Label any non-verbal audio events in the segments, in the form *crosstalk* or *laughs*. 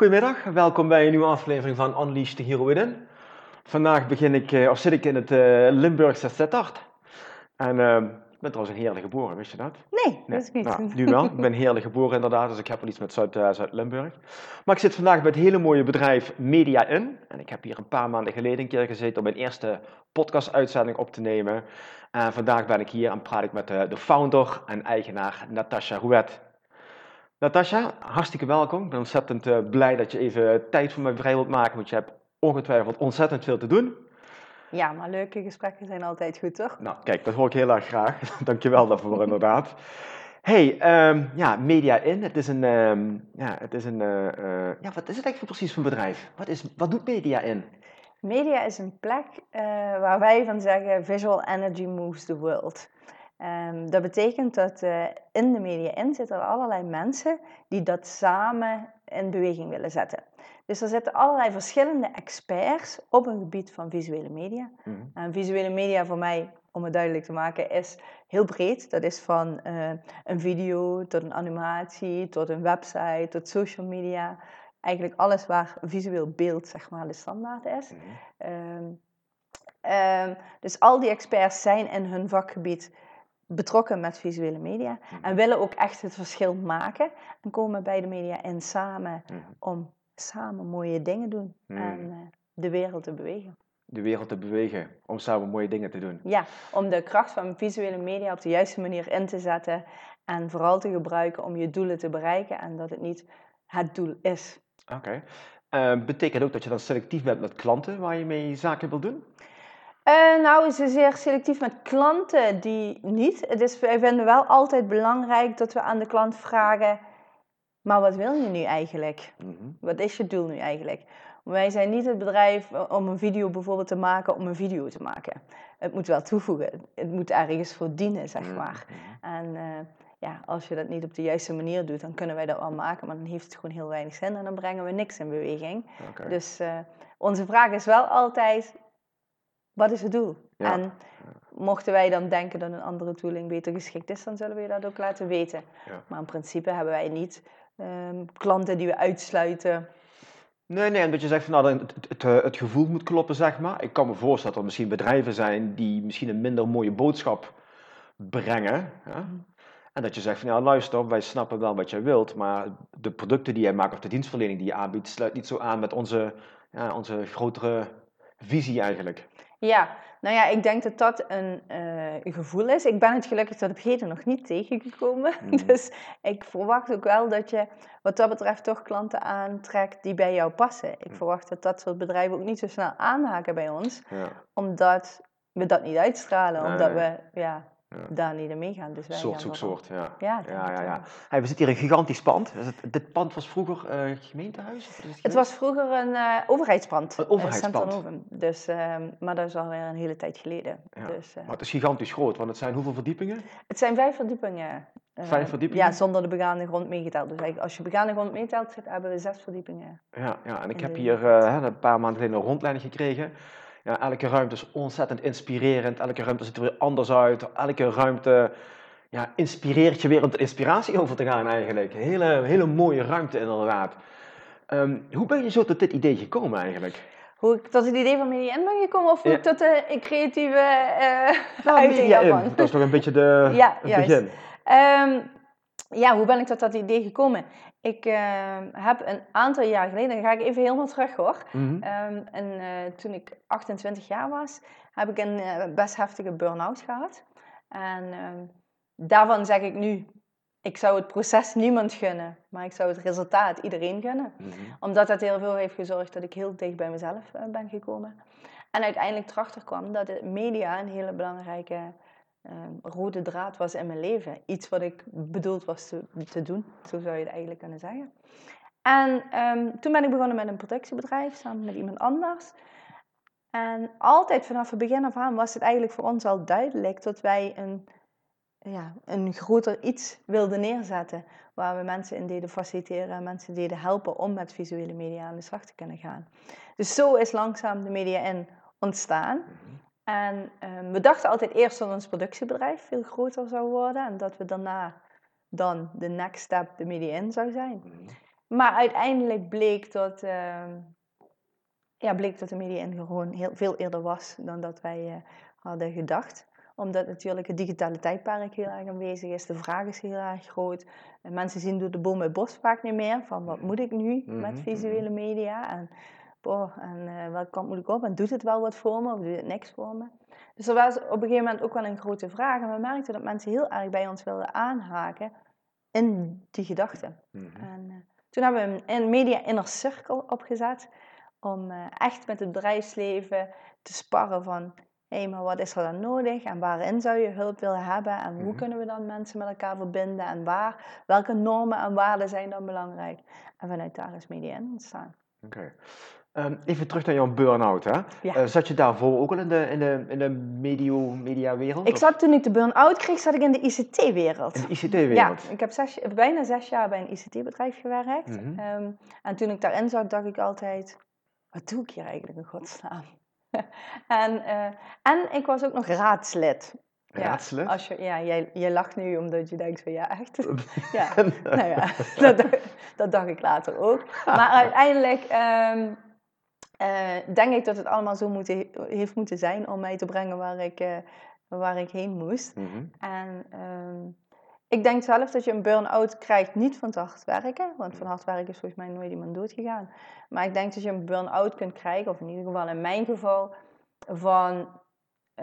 Goedemiddag, welkom bij een nieuwe aflevering van Unleash the Hero Within. Vandaag begin ik, eh, of zit ik in het uh, Limburgse Sittard. En uh, ik ben trouwens een heerlijk geboren, wist je dat? Nee, dat is niet. Nou, nu wel. *laughs* Ik ben heerlijk geboren inderdaad, dus ik heb wel iets met Zuid-Limburg. maar ik zit vandaag bij het hele mooie bedrijf Media In. En ik heb hier een paar maanden geleden een keer gezeten om mijn eerste podcast-uitzending op te nemen. En vandaag ben ik hier en praat ik met de, de founder en eigenaar Natasha Rouet. Natasha, hartstikke welkom. Ik ben ontzettend uh, blij dat je even tijd voor mij vrij wilt maken, want je hebt ongetwijfeld ontzettend veel te doen. Ja, maar leuke gesprekken zijn altijd goed, toch? Nou, kijk, dat hoor ik heel erg graag. *laughs* Dankjewel daarvoor, *laughs* inderdaad. Hey, um, ja, Media In, het is een, um, ja, het is een, uh, uh, ja, wat is het eigenlijk precies voor een bedrijf? Wat, is, wat doet Media In? Media is een plek waar wij van zeggen, visual energy moves the world. Um, dat betekent dat uh, in de media in zitten allerlei mensen die dat samen in beweging willen zetten. Dus er zitten allerlei verschillende experts op een gebied van visuele media. Mm En visuele media voor mij, om het duidelijk te maken, is heel breed. Dat is van uh, een video tot een animatie, tot een website, tot social media. Eigenlijk alles waar visueel beeld zeg maar de standaard is. Mm um, um, dus al die experts zijn in hun vakgebied betrokken met visuele media Mhm. en willen ook echt het verschil maken en komen bij de media in samen Mhm. om samen mooie dingen doen Mhm. en uh, de wereld te bewegen. De wereld te bewegen, om samen mooie dingen te doen. Ja, om de kracht van visuele media op de juiste manier in te zetten en vooral te gebruiken om je doelen te bereiken en dat het niet het doel is. Oké. Okay. Uh, betekent ook dat je dan selectief bent met klanten waar je mee zaken wil doen? Uh, nou, zozeer selectief met klanten die niet. Het is, wij vinden wel altijd belangrijk dat we aan de klant vragen: maar wat wil je nu eigenlijk? Mm -hmm. Wat is je doel nu eigenlijk? Wij zijn niet het bedrijf om een video bijvoorbeeld te maken om een video te maken. Het moet wel toevoegen. Het moet ergens voor dienen, zeg maar. Mm -hmm. En uh, ja, als je dat niet op de juiste manier doet, dan kunnen wij dat wel maken, maar dan heeft het gewoon heel weinig zin en dan brengen we niks in beweging. Okay. Dus uh, onze vraag is wel altijd: wat is het doel? Ja. En mochten wij dan denken dat een andere tooling beter geschikt is, dan zullen we je dat ook laten weten. Ja. Maar in principe hebben wij niet um, klanten die we uitsluiten. Nee, nee, en dat je zegt van nou, het, het, het, gevoel moet kloppen, zeg maar. Ik kan me voorstellen dat er misschien bedrijven zijn die misschien een minder mooie boodschap brengen. Ja? Mm. En dat je zegt van ja, luister, wij snappen wel wat jij wilt, maar de producten die jij maakt of de dienstverlening die je aanbiedt, sluit niet zo aan met onze, ja, onze grotere visie eigenlijk. Ja, nou ja, ik denk dat dat een uh, gevoel is. Ik ben het gelukkig tot op heden nog niet tegengekomen. Mhm. *laughs* Dus ik verwacht ook wel dat je wat dat betreft toch klanten aantrekt die bij jou passen. Ik Mhm. verwacht dat dat soort bedrijven ook niet zo snel aanhaken bij ons. Ja. Omdat we dat niet uitstralen. Nee, omdat we Ja. Daar niet in meegaan. Dus wij Soort gaan zoek vooral- soort, ja. Ja, ja, ja, wel. ja. Hey, we zitten hier in een gigantisch pand. Het, dit pand was vroeger eh, gemeentehuis? Of het Het was vroeger een eh, overheidspand. Een eh, overheidspand. Dus, ehm, maar dat is alweer een hele tijd geleden. Ja, Dus, Maar het is gigantisch groot, want het zijn hoeveel verdiepingen? Het zijn vijf verdiepingen. eh, Vijf verdiepingen? Ja, zonder de begaande grond meegeteld. Dus eigenlijk als je begaande grond meetelt, zit- hebben we zes verdiepingen. Ja, ja en ik heb hier een paar maanden geleden een rondleiding gekregen. Ja, elke ruimte is ontzettend inspirerend. Elke ruimte ziet er weer anders uit. Elke ruimte ja, inspireert je weer om tot inspiratie over te gaan eigenlijk. Hele, hele mooie ruimte inderdaad. Ehm, hoe ben je zo tot dit idee gekomen eigenlijk? Hoe ik tot het idee van Media In ben gekomen of hoe Ja. ik tot de creatieve eh Nou, uiting daarvan? Dat is toch een beetje de, *laughs* Ja, het begin. Ehm, ja, hoe ben ik tot dat idee gekomen? Ik ehm, heb een aantal jaar geleden, dan ga ik even helemaal terug hoor. Mhm. Ehm, en eh, toen ik 28 jaar was, heb ik een eh, best heftige burn-out gehad. En ehm, daarvan zeg ik nu, ik zou het proces niemand gunnen, maar ik zou het resultaat iedereen gunnen. Mhm. Omdat dat heel veel heeft gezorgd dat ik heel dicht bij mezelf eh, ben gekomen. En uiteindelijk erachter kwam dat de media een hele belangrijke ehm, rode draad was in mijn leven. Iets wat ik bedoeld was te, te doen, zo zou je het eigenlijk kunnen zeggen. En ehm, toen ben ik begonnen met een productiebedrijf samen met iemand anders. En altijd vanaf het begin af aan was het eigenlijk voor ons al duidelijk dat wij een, ja, een groter iets wilden neerzetten. Waar we mensen in deden faciliteren en mensen deden helpen om met visuele media aan de slag te kunnen gaan. Dus zo is langzaam de media in ontstaan. Mhm. En um, we dachten altijd eerst dat ons productiebedrijf veel groter zou worden en dat we daarna dan de next step de media in zou zijn. Mhm. Maar uiteindelijk bleek dat, uh, ja, bleek dat de media in gewoon heel veel eerder was dan dat wij uh, hadden gedacht omdat natuurlijk het digitale tijdperk heel erg aanwezig is. De vraag is heel erg groot. En mensen zien door de boom het bos vaak niet meer. Van wat moet ik nu met mhm, visuele mhm. media? En, boah, en uh, welke kant moet ik op? En doet het wel wat voor me of doet het niks voor me? Dus er was op een gegeven moment ook wel een grote vraag. En we merkten dat mensen heel erg bij ons wilden aanhaken in die gedachten. Mhm. En uh, toen hebben we een media inner circle opgezet. Om uh, echt met het bedrijfsleven te sparren van hé, hey, maar wat is er dan nodig en waarin zou je hulp willen hebben en hoe mhm. kunnen we dan mensen met elkaar verbinden en waar, welke normen en waarden zijn dan belangrijk. En vanuit daar is media in ontstaan. Oké. Ehm, even terug naar jouw burn-out. Hè? Ja. Uh, zat je daarvoor ook al in de, in de, in de medio, mediawereld? Ik zat toen ik de burn-out kreeg, zat ik in de ICT-wereld. In de ICT-wereld? Ja, ik heb zes, bijna zes jaar bij een ICT-bedrijf gewerkt. Mm en toen ik daarin zat, dacht ik altijd, wat doe ik hier eigenlijk in godsnaam? *laughs* en, uh, en ik was ook nog raadslid. Raadslid? Ja, als je, ja jij, jij lacht nu omdat je denkt van ja, echt. *laughs* ja, nou ja, dat, *laughs* dat, dacht ik later ook. Maar uiteindelijk um, uh, denk ik dat het allemaal zo moet, heeft moeten zijn om mij te brengen waar ik, uh, waar ik heen moest. Mm -hmm. En um, ik denk zelf dat je een burn-out krijgt niet van te hard werken, want van hard werken is volgens mij nooit iemand doodgegaan. Maar ik denk dat je een burn-out kunt krijgen, of in ieder geval in mijn geval, van uh,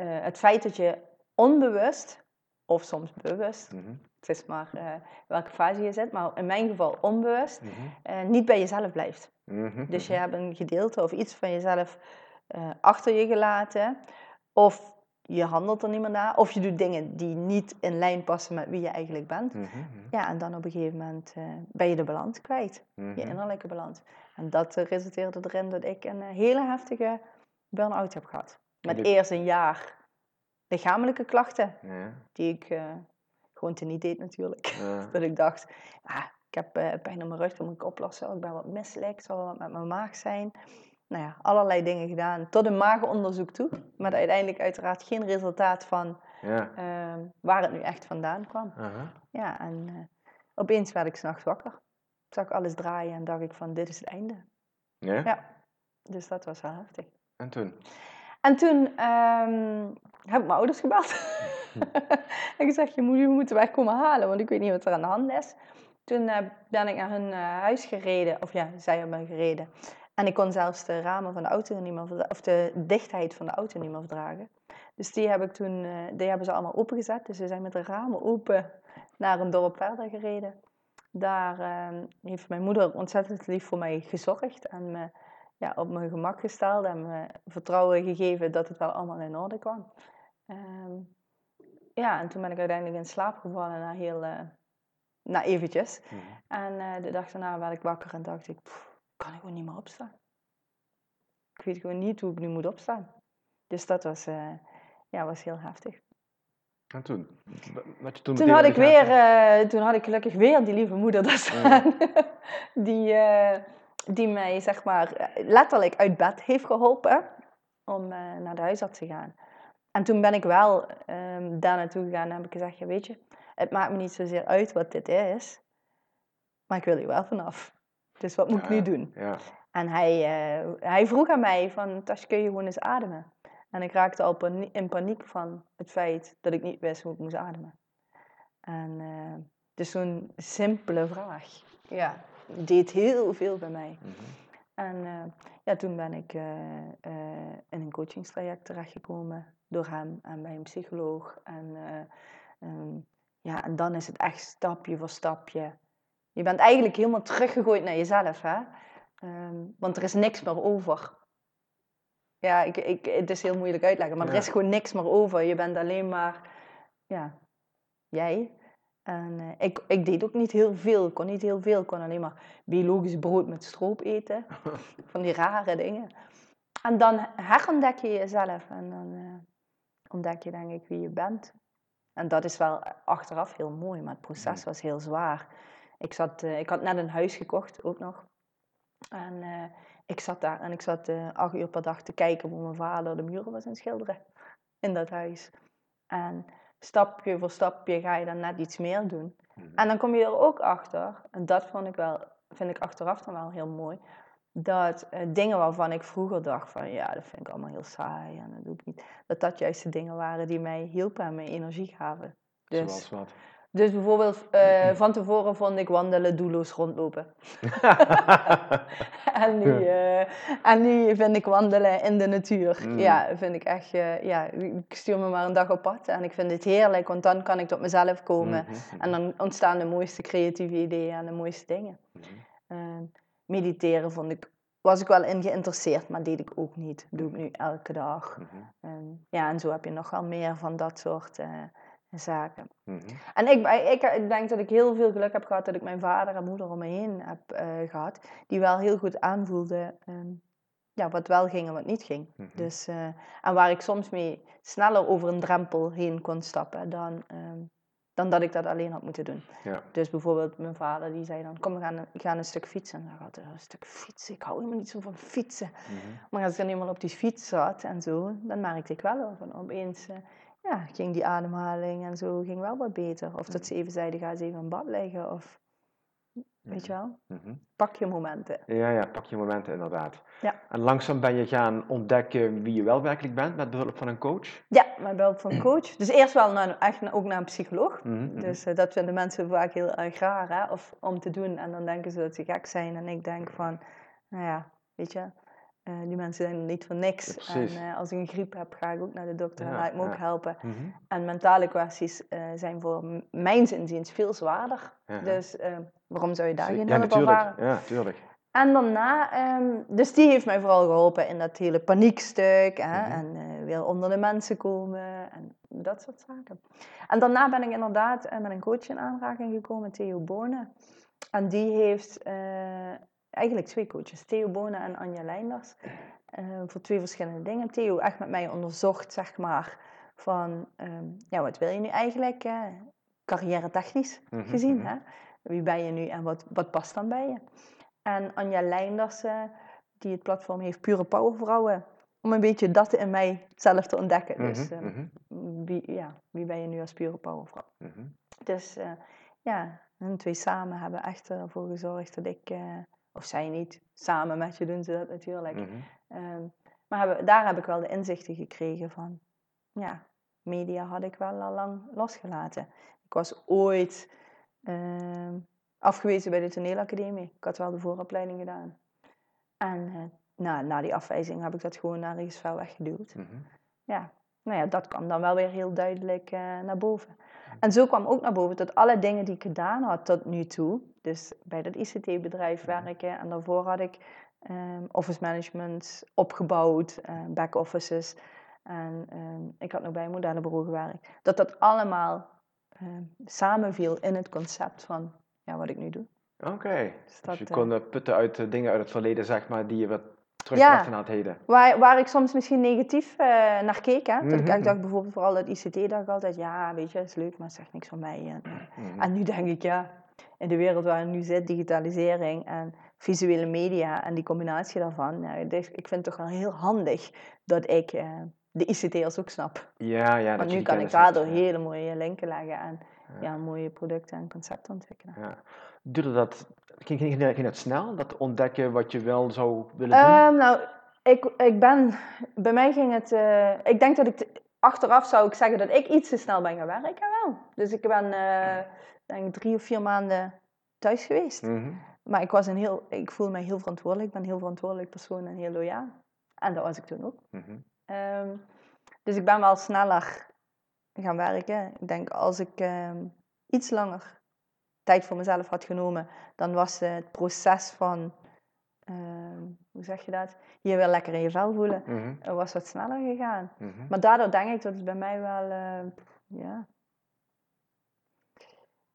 het feit dat je onbewust, of soms bewust, mm -hmm. Het is maar uh, welke fase je zit, maar in mijn geval onbewust, mm -hmm. uh, niet bij jezelf blijft. Mm -hmm. Dus je hebt een gedeelte of iets van jezelf achter je gelaten, of je handelt er niet meer naar. Of je doet dingen die niet in lijn passen met wie je eigenlijk bent. Mhm, mhm. Ja, en dan op een gegeven moment ben je de balans kwijt. Je mhm. innerlijke balans. En dat resulteerde erin dat ik een hele heftige burn-out heb gehad. Met eerst een jaar lichamelijke klachten. Ja. Die ik gewoon niet deed natuurlijk. *laughs* Ja. dat ik dacht, ah, ik heb uh, pijn in mijn rug, dat moet ik oplossen. Ik ben wat misselijk, zal wat met mijn maag zijn nou ja, allerlei dingen gedaan, tot een maagonderzoek toe. Maar uiteindelijk uiteraard geen resultaat van ja. uh, waar het nu echt vandaan kwam. Ja, en uh, opeens werd ik s'nachts wakker. Ik zag alles draaien en dacht ik van, dit is het einde. Ja? Ja, dus dat was wel heftig. En toen? En toen um, heb ik mijn ouders gebeld. *laughs* *laughs* en gezegd, je moet, je moet weg komen halen, want ik weet niet wat er aan de hand is. Toen uh, ben ik naar hun huis gereden, of ja, zij hebben gereden. En ik kon zelfs de ramen van de auto niet meer of de dichtheid van de auto niet meer verdragen. Dus die, heb ik toen, uh, die hebben ze allemaal opengezet. Dus ze zijn met de ramen open naar een dorp verder gereden. Daar uh, heeft mijn moeder ontzettend lief voor mij gezorgd en me ja, op mijn gemak gesteld en me vertrouwen gegeven dat het wel allemaal in orde kwam. Uh, ja, en toen ben ik uiteindelijk in slaap gevallen na heel, uh, na eventjes. Mm. En de dag daarna werd ik wakker en dacht ik, kan ik gewoon niet meer opstaan. Ik weet gewoon niet hoe ik nu moet opstaan. Dus dat was, uh, ja, was heel heftig. En toen? Wat je toen toen had ik weer, toen had ik gelukkig weer die lieve moeder daar staan. *laughs* die, die mij, zeg maar, letterlijk uit bed heeft geholpen om naar de huisarts te gaan. En toen ben ik wel um, daar naartoe gegaan en heb ik gezegd, ja, weet je, het maakt me niet zozeer uit wat dit is, maar ik wil hier wel vanaf. Dus wat moet ik nu doen? Ja. En hij, uh, hij vroeg aan mij van, Tasje, kun je gewoon eens ademen? En ik raakte al in paniek van het feit dat ik niet wist hoe ik moest ademen. En uh, dus zo'n simpele vraag, ja, deed heel veel bij mij. Mm -hmm. En uh, ja, toen ben ik in een coachingstraject terechtgekomen door hem en bij een psycholoog. En, um, ja, en dan is het echt stapje voor stapje je bent eigenlijk helemaal teruggegooid naar jezelf. Hè? Um, want er is niks meer over. Ja, ik, ik, het is heel moeilijk uitleggen, maar Ja. er is gewoon niks meer over. Je bent alleen maar, ja, jij. En eh, ik, ik deed ook niet heel veel, ik kon niet heel veel. Ik kon alleen maar biologisch brood met stroop eten. *laughs* Van die rare dingen. En dan herontdek je jezelf en dan eh, ontdek je denk ik wie je bent. En dat is wel achteraf heel mooi, maar het proces was heel zwaar. Ik, zat, eh, ik had net een huis gekocht, ook nog. En eh, ik zat daar en ik zat eh, acht uur per dag te kijken hoe mijn vader de muren was aan het schilderen *laughs* in dat huis. En stapje voor stapje ga je dan net iets meer doen. Mhm. En dan kom je er ook achter, en dat vond ik wel, vind ik achteraf dan wel heel mooi, dat eh, dingen waarvan ik vroeger dacht van ja, dat vind ik allemaal heel saai en dat doe ik niet, dat dat juist de dingen waren die mij hielpen en mij energie gaven. Dus, Zoals wat? dus bijvoorbeeld, eh, *clears throat* van tevoren vond ik wandelen doelloos rondlopen. *laughs* *laughs* en, nu, eh, en nu vind ik wandelen in de natuur. Mm. Ja, vind ik echt, ja, ik stuur me maar een dag op pad en ik vind het heerlijk, want dan kan ik tot mezelf komen. Mhm, En dan ontstaan de mooiste creatieve ideeën en de mooiste dingen. mhm. En mediteren vond ik, was ik wel in geïnteresseerd, maar deed ik ook niet. doe ik nu elke dag. Mhm, En, ja, en zo heb je nog wel meer van dat soort eh, zaken. mhm. En ik, ik, ik denk dat ik heel veel geluk heb gehad dat ik mijn vader en moeder om me heen heb eh, gehad. Die wel heel goed aanvoelden ehm, ja, wat wel ging en wat niet ging. Mhm. Dus, eh, en waar ik soms mee sneller over een drempel heen kon stappen dan, ehm, dan dat ik dat alleen had moeten doen. Ja. Dus bijvoorbeeld mijn vader die zei dan, kom we gaan, een- gaan een stuk fietsen. En dan gaat een stuk fietsen, ik hou helemaal niet zo van fietsen. Mhm. Maar als ik dan eenmaal op die fiets zat en zo, dan merkte ik wel van opeens, eh, ja, ging die ademhaling en zo ging wel wat beter. Of dat ze even zeiden, ga eens even in bad liggen. Of, weet je wel, Mhm. pak je momenten. Ja, ja, pak je momenten inderdaad. Ja. En langzaam ben je gaan ontdekken wie je wel werkelijk bent met behulp van een coach. Ja, met behulp van een coach. Dus eerst wel naar, echt ook naar een psycholoog. Mhm, mhm. Dus eh, dat vinden mensen vaak heel erg raar, hè? Of om te doen. En dan denken ze dat ze gek zijn. En ik denk van, nou ja, weet je, eh, die mensen zijn niet voor niks. Ja, en eh, als ik een griep heb, ga ik ook naar de dokter en Ja, laat ik me ook helpen. Mhm. En mentale kwesties eh, zijn voor mijn zinziens veel zwaarder. Ja, Dus eh, waarom zou je daar geen ja, hulp natuurlijk. Ja, tuurlijk. En daarna, ehm, dus die heeft mij vooral geholpen in dat hele paniekstuk. Hè, Mhm. En eh, weer onder de mensen komen en dat soort zaken. En daarna ben ik inderdaad eh, met een coach in aanraking gekomen, Theo Bonen. En die heeft eh, eigenlijk twee coaches, Theo Bonen en Anja Leinders. voor twee verschillende dingen. Theo echt met mij onderzocht, zeg maar, van ehm, ja, wat wil je nu eigenlijk, carrière technisch Mhm, gezien. mhm. Hè? Wie ben je nu en wat, wat past dan bij je? En Anja Leinders, eh, die het platform heeft Pure Power Vrouwen, om een beetje dat in mij zelf te ontdekken. Dus Mhm, eh, mhm, wie, ja, wie ben je nu als Pure Power Vrouw? mhm. Dus eh, ja, hun twee samen hebben echt ervoor gezorgd dat ik, eh, of zij niet, samen met je doen ze dat natuurlijk. Ehm, maar hebben, daar heb ik wel de inzichten gekregen van, ja, media had ik wel al lang losgelaten. Ik was ooit ehm, afgewezen bij de toneelacademie. Ik had wel de vooropleiding gedaan. En eh, na, na die afwijzing heb ik dat gewoon naar ergens ver weggeduwd. Mhm. Ja, nou ja, dat kwam dan wel weer heel duidelijk eh, naar boven. En zo kwam ook naar boven dat alle dingen die ik gedaan had tot nu toe, dus bij dat ICT-bedrijf Mhm. werken en daarvoor had ik ehm, office management opgebouwd, eh, back-offices en ehm, ik had nog bij een modellenbureau gewerkt, dat dat allemaal ehm, samenviel in het concept van ja, wat ik nu doe. Oké. Dus Dus dat, je eh, kon eh, putten uit eh, dingen uit het verleden, zeg maar, die je wat Ja. terugbrachten naar het heden. Waar, waar ik soms misschien negatief naar keek. Hè? Dat ik Mhm. echt dacht, bijvoorbeeld vooral dat ICT, dacht ik altijd, ja, weet je, is leuk, maar het zegt niks van mij. En, Mhm. en nu denk ik, ja, in de wereld waar ik nu zit, digitalisering en visuele media en die combinatie daarvan, ja, dus ik vind het toch wel heel handig dat ik de ICT'ers ook snap. Ja, ja. Want nu kan ik daardoor ja. hele mooie linken leggen en Ja. ja. mooie producten en concepten ontwikkelen. Ja. Duurde dat, ging, ging, ging dat snel, dat ontdekken wat je wel zou willen doen? Ehm, nou, ik, ik ben, bij mij ging het, eh, ik denk dat ik, te- achteraf zou ik zeggen dat ik iets te snel ben gaan werken wel. Dus ik ben, eh, denk drie of vier maanden thuis geweest. Mhm. Maar ik, was een heel, ik voel me heel verantwoordelijk, ik ben een heel verantwoordelijk persoon en heel loyaal. En dat was ik toen ook. Mhm. Ehm, dus ik ben wel sneller gaan werken. Ik denk als ik ehm, iets langer tijd voor mezelf had genomen, dan was het proces van, ehm, hoe zeg je dat? hier weer lekker in je vel voelen, Mhm, het was wat sneller gegaan. mhm. Maar daardoor denk ik dat het bij mij wel, eh, ja.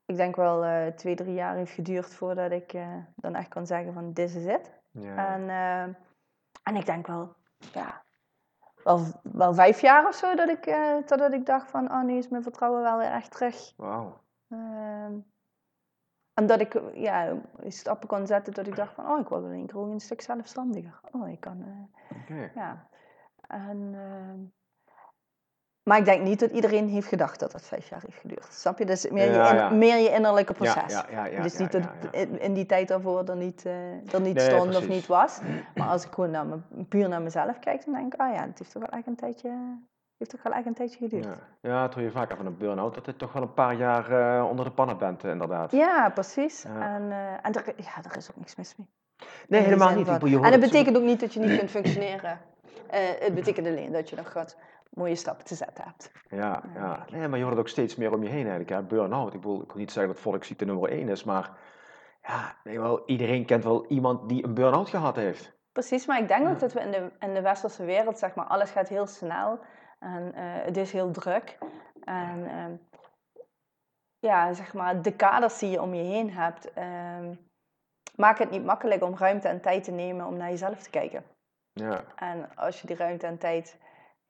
Ik denk wel eh, twee, drie jaar heeft geduurd voordat ik eh, dan echt kon zeggen van dit is het. Ja. En, eh, en ik denk wel, ja, wel, wel vijf jaar of zo dat ik, eh, totdat ik dacht van, oh nu is mijn vertrouwen wel weer echt terug. Wauw. Ehm, en dat ik ja, stappen kon zetten dat ik dacht van, oh ik word in één keer ook een stuk zelfstandiger. Oh, ik kan, eh, Oké. ja. En, ehm, maar ik denk niet dat iedereen heeft gedacht dat dat vijf jaar heeft geduurd. Snap je? Dus meer, Ja, je, in- ja. meer je innerlijke proces. ja, ja, ja, dus niet dat in- die tijd daarvoor er niet, eh, er niet Nee, stond of niet was. Maar als ik gewoon naar me, puur naar mezelf kijk, dan denk ik, ah ja, het heeft toch wel echt een tijdje, heeft toch wel echt een tijdje geduurd. Ja, hoor je vaker van een burn-out, dat je toch wel een paar jaar eh, onder de pannen bent, eh, inderdaad. Ja, precies. En, en er, ja, er is ook niks mis mee. nee, helemaal niet. en dat het betekent ook niet dat je niet kunt functioneren. Het betekent alleen dat je nog wat mooie stappen te zetten hebt. Ja, ja. Nee, maar je hoort het ook steeds meer om je heen eigenlijk. Hè? Burn-out. Ik, bedoel, ik wil niet zeggen dat volksziekte nummer één is, maar ja, nee, wel, iedereen kent wel iemand die een burn-out gehad heeft. Precies, maar ik denk ook dat we in de, in de westerse wereld, zeg maar, alles gaat heel snel. En eh, het is heel druk. En ehm, ja, zeg maar, de kaders die je om je heen hebt, ehm maak het niet makkelijk om ruimte en tijd te nemen om naar jezelf te kijken. Ja, En als je die ruimte en tijd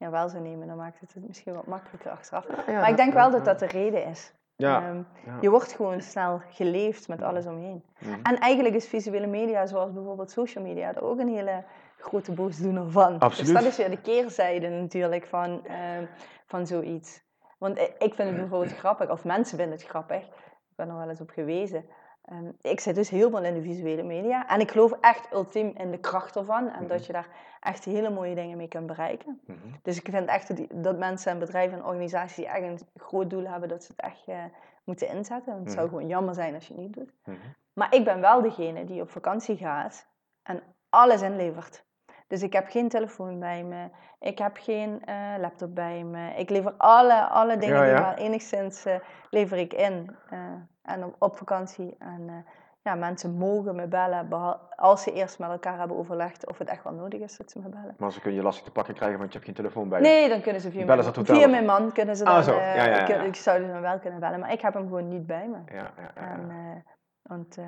ja, wel zou nemen, dan maakt het het misschien wat makkelijker achteraf. Ja, maar ik denk wel dat dat de reden is. Ja, Ehm, ja. Je wordt gewoon snel geleefd met alles om je heen. Mhm. En eigenlijk is visuele media, zoals bijvoorbeeld social media, er ook een hele grote boosdoener van. Absoluut. Dus dat is weer de keerzijde natuurlijk van, ehm, van zoiets. Want i- ik vind het bijvoorbeeld grappig, of mensen vinden het grappig. Ik ben er wel eens op gewezen. Ehm, ik zit dus helemaal in de visuele media. En ik geloof echt ultiem in de kracht ervan. En Mhm. dat je daar echt hele mooie dingen mee kunt bereiken. Mhm. Dus ik vind echt dat, mensen en bedrijven en organisaties die echt een groot doel hebben, dat ze het echt eh, moeten inzetten. Want het zou Mhm. gewoon jammer zijn als je het niet doet. Mhm. Maar ik ben wel degene die op vakantie gaat en alles inlevert. Dus ik heb geen telefoon bij me, ik heb geen eh, laptop bij me. Ik lever alle, alle dingen Ja, die maar enigszins eh, lever ik in. eh, en op, op vakantie. En ja, mensen mogen me bellen als ze eerst met elkaar hebben overlegd of het echt wel nodig is dat ze me bellen. Maar ze kunnen je lastig te pakken krijgen, want je hebt geen telefoon bij je. Nee, dan kunnen ze via, Bellen mijn, via mijn man kunnen ze Ah, dan, zo. eh, Ja, ja, ik zou ze me wel kunnen bellen, maar ik heb hem gewoon niet bij me. Ja, ja, ja, En, want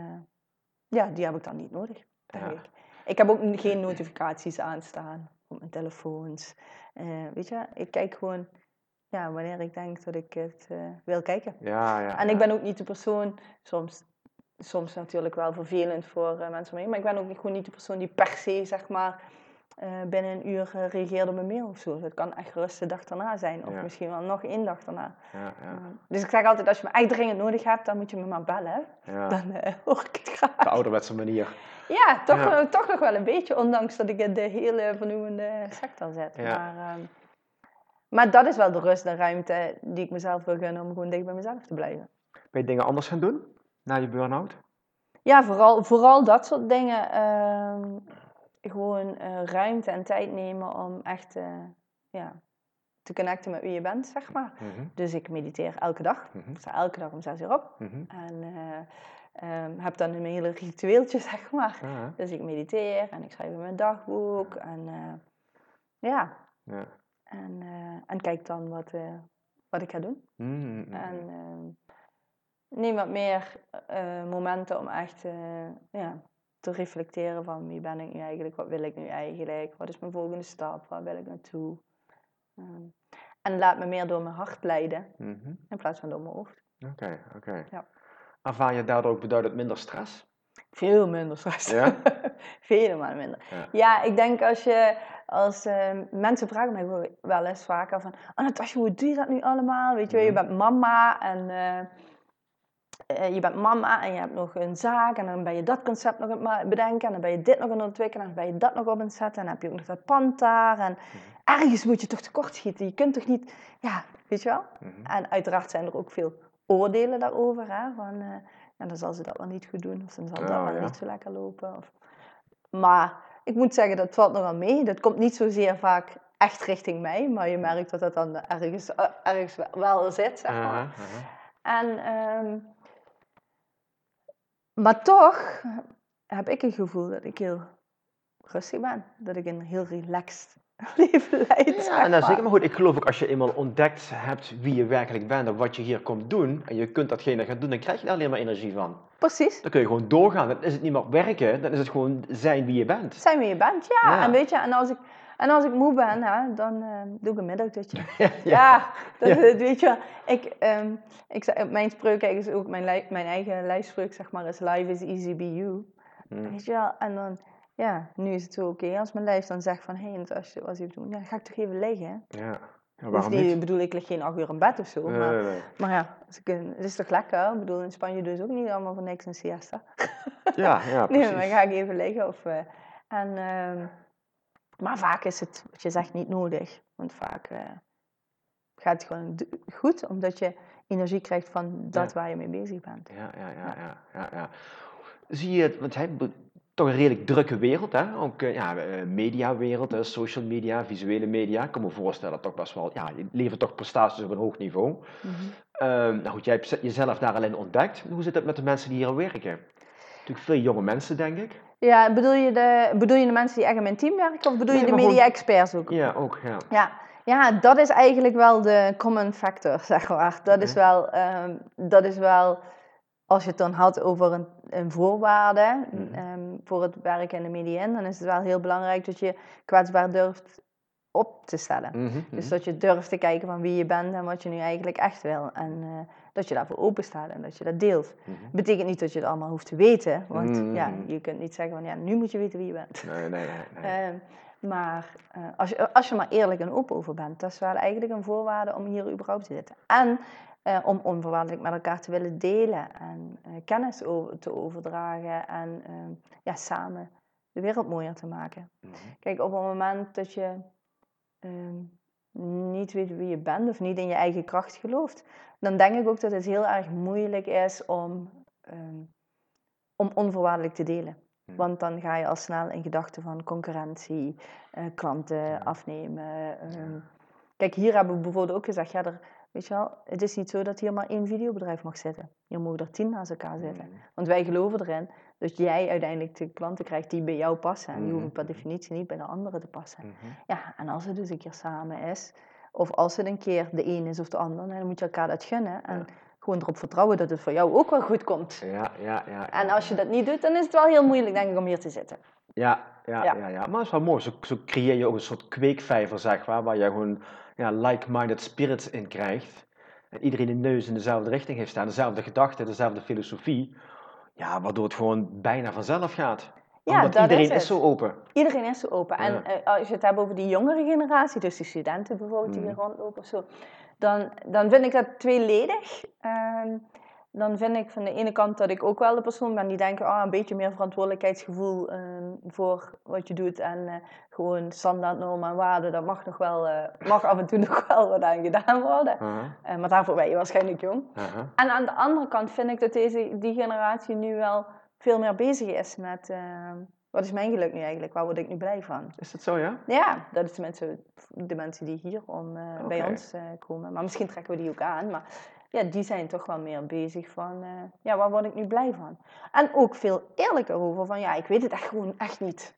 ja, die heb ik dan niet nodig, denk Ja. ik. Ik heb ook geen notificaties aanstaan op mijn telefoons. Eh, weet je, ik kijk gewoon ja, wanneer ik denk dat ik het eh, wil kijken. ja, ja, En ik ben ook niet de persoon, soms, soms natuurlijk wel vervelend voor eh, mensen om me heen, maar ik ben ook gewoon niet de persoon die per se, zeg maar, binnen een uur reageert op een mail of zo. Het kan echt gerust de dag daarna zijn, of Ja. misschien wel nog één dag daarna. Ja, ja, Eh, Dus ik zeg altijd, als je me echt dringend nodig hebt, dan moet je me maar bellen. Dan hoor ik het graag. De ouderwetse manier. Ja, toch, Ja. eh, toch nog wel een beetje, ondanks dat ik in de hele vernoemende sector zit. Ja. Maar, ehm, maar dat is wel de rust en ruimte die ik mezelf wil gunnen om gewoon dicht bij mezelf te blijven. Ben je dingen anders gaan doen na je burn-out? Ja, vooral, vooral dat soort dingen. ehm, gewoon eh, ruimte en tijd nemen om echt eh, ja, te connecten met wie je bent, zeg maar. Mhm, Dus ik mediteer elke dag. mhm, Ik sta elke dag om zes uur op. mhm. En eh, ehm, heb dan een hele ritueeltje, *laughs* zeg maar. Ja, Dus ik mediteer en ik schrijf in mijn dagboek. En eh, ja, ja. en, eh, en kijk dan wat, eh, wat ik ga doen. Mhm, mhm. En ehm, neem wat meer momenten om echt ja, te reflecteren van wie ben ik nu eigenlijk, wat wil ik nu eigenlijk, wat is mijn volgende stap, waar wil ik naartoe. Ehm, en laat me meer door mijn hart leiden Mhm. in plaats van door mijn hoofd. Oké, oké. Ja. Ervaar je daardoor ook beduidend minder stress? Veel minder stress. Ja? *laughs* Veel minder. Ja. Ja. ik denk als je, als eh, mensen vragen mij wel- eens vaker van, oh Natasja, hoe doe je dat nu allemaal? Weet je wel, je Mhm. bent mama en eh, eh, je bent mama en je hebt nog een zaak en dan ben je dat concept nog aan het bedenken en dan ben je dit nog aan het ontwikkelen en dan ben je dat nog op aan het zetten en dan heb je ook nog dat pand daar en ergens moet je toch tekort schieten. Je kunt toch niet, ja, weet je wel? Mhm. En uiteraard zijn er ook veel oordelen daarover. Hè? Van, eh, ja, dan zal ze dat wel niet goed doen. Of dan zal dat wel ja. niet zo lekker lopen. Of... Maar ik moet zeggen, dat valt nogal mee. Dat komt niet zozeer vaak echt richting mij. Maar je merkt dat dat dan ergens, eh, ergens wel- wel zit, zeg maar. En, ehm, maar toch heb ik een gevoel dat ik heel rustig ben. Dat ik een heel relaxed *laughs* leven leid. Ja, is zeker. maar. Goed, ik geloof ook als je eenmaal ontdekt hebt wie je werkelijk bent en wat je hier komt doen, en je kunt datgene gaan doen, dan krijg je daar alleen maar energie van. Precies. Dan kun je gewoon doorgaan. Dan is het niet meer werken, dan is het gewoon zijn wie je bent. Zijn wie je bent, ja. Ja. En weet je, en als ik, en als ik moe ben, hè, dan eh, doe ik een middagdutje. *laughs* Ja, Ja, dat, Ja. weet je wel. Ik, ehm, ik, mijn spreuk is ook mijn, mijn eigen lijfspreuk, zeg maar, is life is easy be you. Mm. Weet je wel, en dan, ja, nu is het zo oké. Als mijn lijf dan zegt van, hé, hey, als je wat je doen, ja, dan ga ik toch even liggen. Ja. Ja, Hoeft waarom niet, niet? ik bedoel, ik lig geen acht uur in bed of zo. Nee, maar, nee, nee. maar ja, als ik, een- het is toch lekker? Ik bedoel, in Spanje ze ook niet allemaal voor niks een siesta. *laughs* Ja, ja, *laughs* Nee, precies. maar dan ga ik even liggen. Of, eh, en, ehm, maar vaak is het, wat je zegt, niet nodig. Want vaak eh, gaat het gewoon goed, omdat je energie krijgt van dat Ja. waar je mee bezig bent. Ja, ja, ja, ja, ja, ja. Zie je het, want hij toch een redelijk drukke wereld, hè? Ook eh, ja, eh, mediawereld, hè, social media, visuele media. Ik kan me voorstellen, toch best wel, ja, je levert toch prestaties op een hoog niveau. Mhm. Ehm, nou goed, jij hebt jezelf daar alleen ontdekt. Hoe zit het met de mensen die hier werken? Natuurlijk veel jonge mensen, denk ik. Ja, bedoel je, de, bedoel je de mensen die echt in mijn team werken? Of bedoel Nee, je de media-experts ook? Ja, ook, ja. Ja, ja, dat is eigenlijk wel de common factor, *laughs* zeg maar. Dat is Oké. wel, ehm, dat is wel als je het dan had over een, een voorwaarde Mhm. ehm, voor het werken in de media, dan is het wel heel belangrijk dat je kwetsbaar durft op te stellen. Mhm, Dus mhm. dat je durft te kijken van wie je bent en wat je nu eigenlijk echt wil. En eh, dat je daarvoor open staat en dat je dat deelt. Mhm. Betekent niet dat je het allemaal hoeft te weten, want ja, je kunt niet zeggen van ja, nu moet je weten wie je bent. Nee, nee, nee. nee. *laughs* Ehm, maar eh, als, je, als je maar eerlijk en open over bent, dat is wel eigenlijk een voorwaarde om hier überhaupt te zitten. En eh, om onvoorwaardelijk met elkaar te willen delen en eh, kennis over, te overdragen en ehm, ja, samen de wereld mooier te maken. Mhm. Kijk, op het moment dat je ehm, niet weet wie je bent of niet in je eigen kracht gelooft, dan denk ik ook dat het heel erg moeilijk is om, ehm, om onvoorwaardelijk te delen. Hmm. Want dan ga je al snel in gedachten van concurrentie, eh, klanten afnemen. Kijk, hier hebben we bijvoorbeeld ook gezegd, ja, er, weet je wel, het is niet zo dat hier maar één videobedrijf mag zitten. Hier mogen er tien naast elkaar zitten. Mhm. Want wij geloven erin dat jij uiteindelijk de klanten krijgt die bij jou passen. En die hoeven per Mhm. definitie niet bij de anderen te passen. Mhm. Ja, en als het dus een keer samen is, of als het een keer de een is of de ander, dan moet je elkaar dat gunnen. En Ja. gewoon erop vertrouwen dat het voor jou ook wel goed komt. Ja, ja, ja. En als je dat niet doet, dan is het wel heel moeilijk, denk ik, om hier te zitten. Ja, ja, Ja. ja. ja, Maar dat is wel mooi. Zo, zo creëer je ook een soort kweekvijver, zeg maar, waar je gewoon ja, like-minded spirits in krijgt. En iedereen de neus in dezelfde richting heeft staan, dezelfde gedachten, dezelfde filosofie. Ja, waardoor het gewoon bijna vanzelf gaat. Ja, Omdat dat iedereen is zo open. Iedereen is zo open. En eh, als je het hebt over die jongere generatie, dus die studenten bijvoorbeeld die hier Mhm. rondlopen of zo, dan, dan vind ik dat tweeledig. Ehm, dan vind ik van de ene kant dat ik ook wel de persoon ben die denkt, ah, een beetje meer verantwoordelijkheidsgevoel ehm, voor wat je doet. En eh, gewoon standaardnormen en waarden, dat mag nog wel, eh, mag af en toe *laughs* nog wel wat aan gedaan worden. Aha, Eh, maar daarvoor ben je waarschijnlijk jong. aha. En aan de andere kant vind ik dat deze, die generatie nu wel veel meer bezig is met wat is mijn geluk nu eigenlijk, waar word ik nu blij van. Is dat zo, ja? Ja, dat is tenminste de mensen die hier om, bij ons komen. Maar misschien trekken we die ook aan. Maar ja, die zijn toch wel meer bezig van, eh, ja, waar word ik nu blij van? En ook veel eerlijker over van, ja, ik weet het echt gewoon echt niet.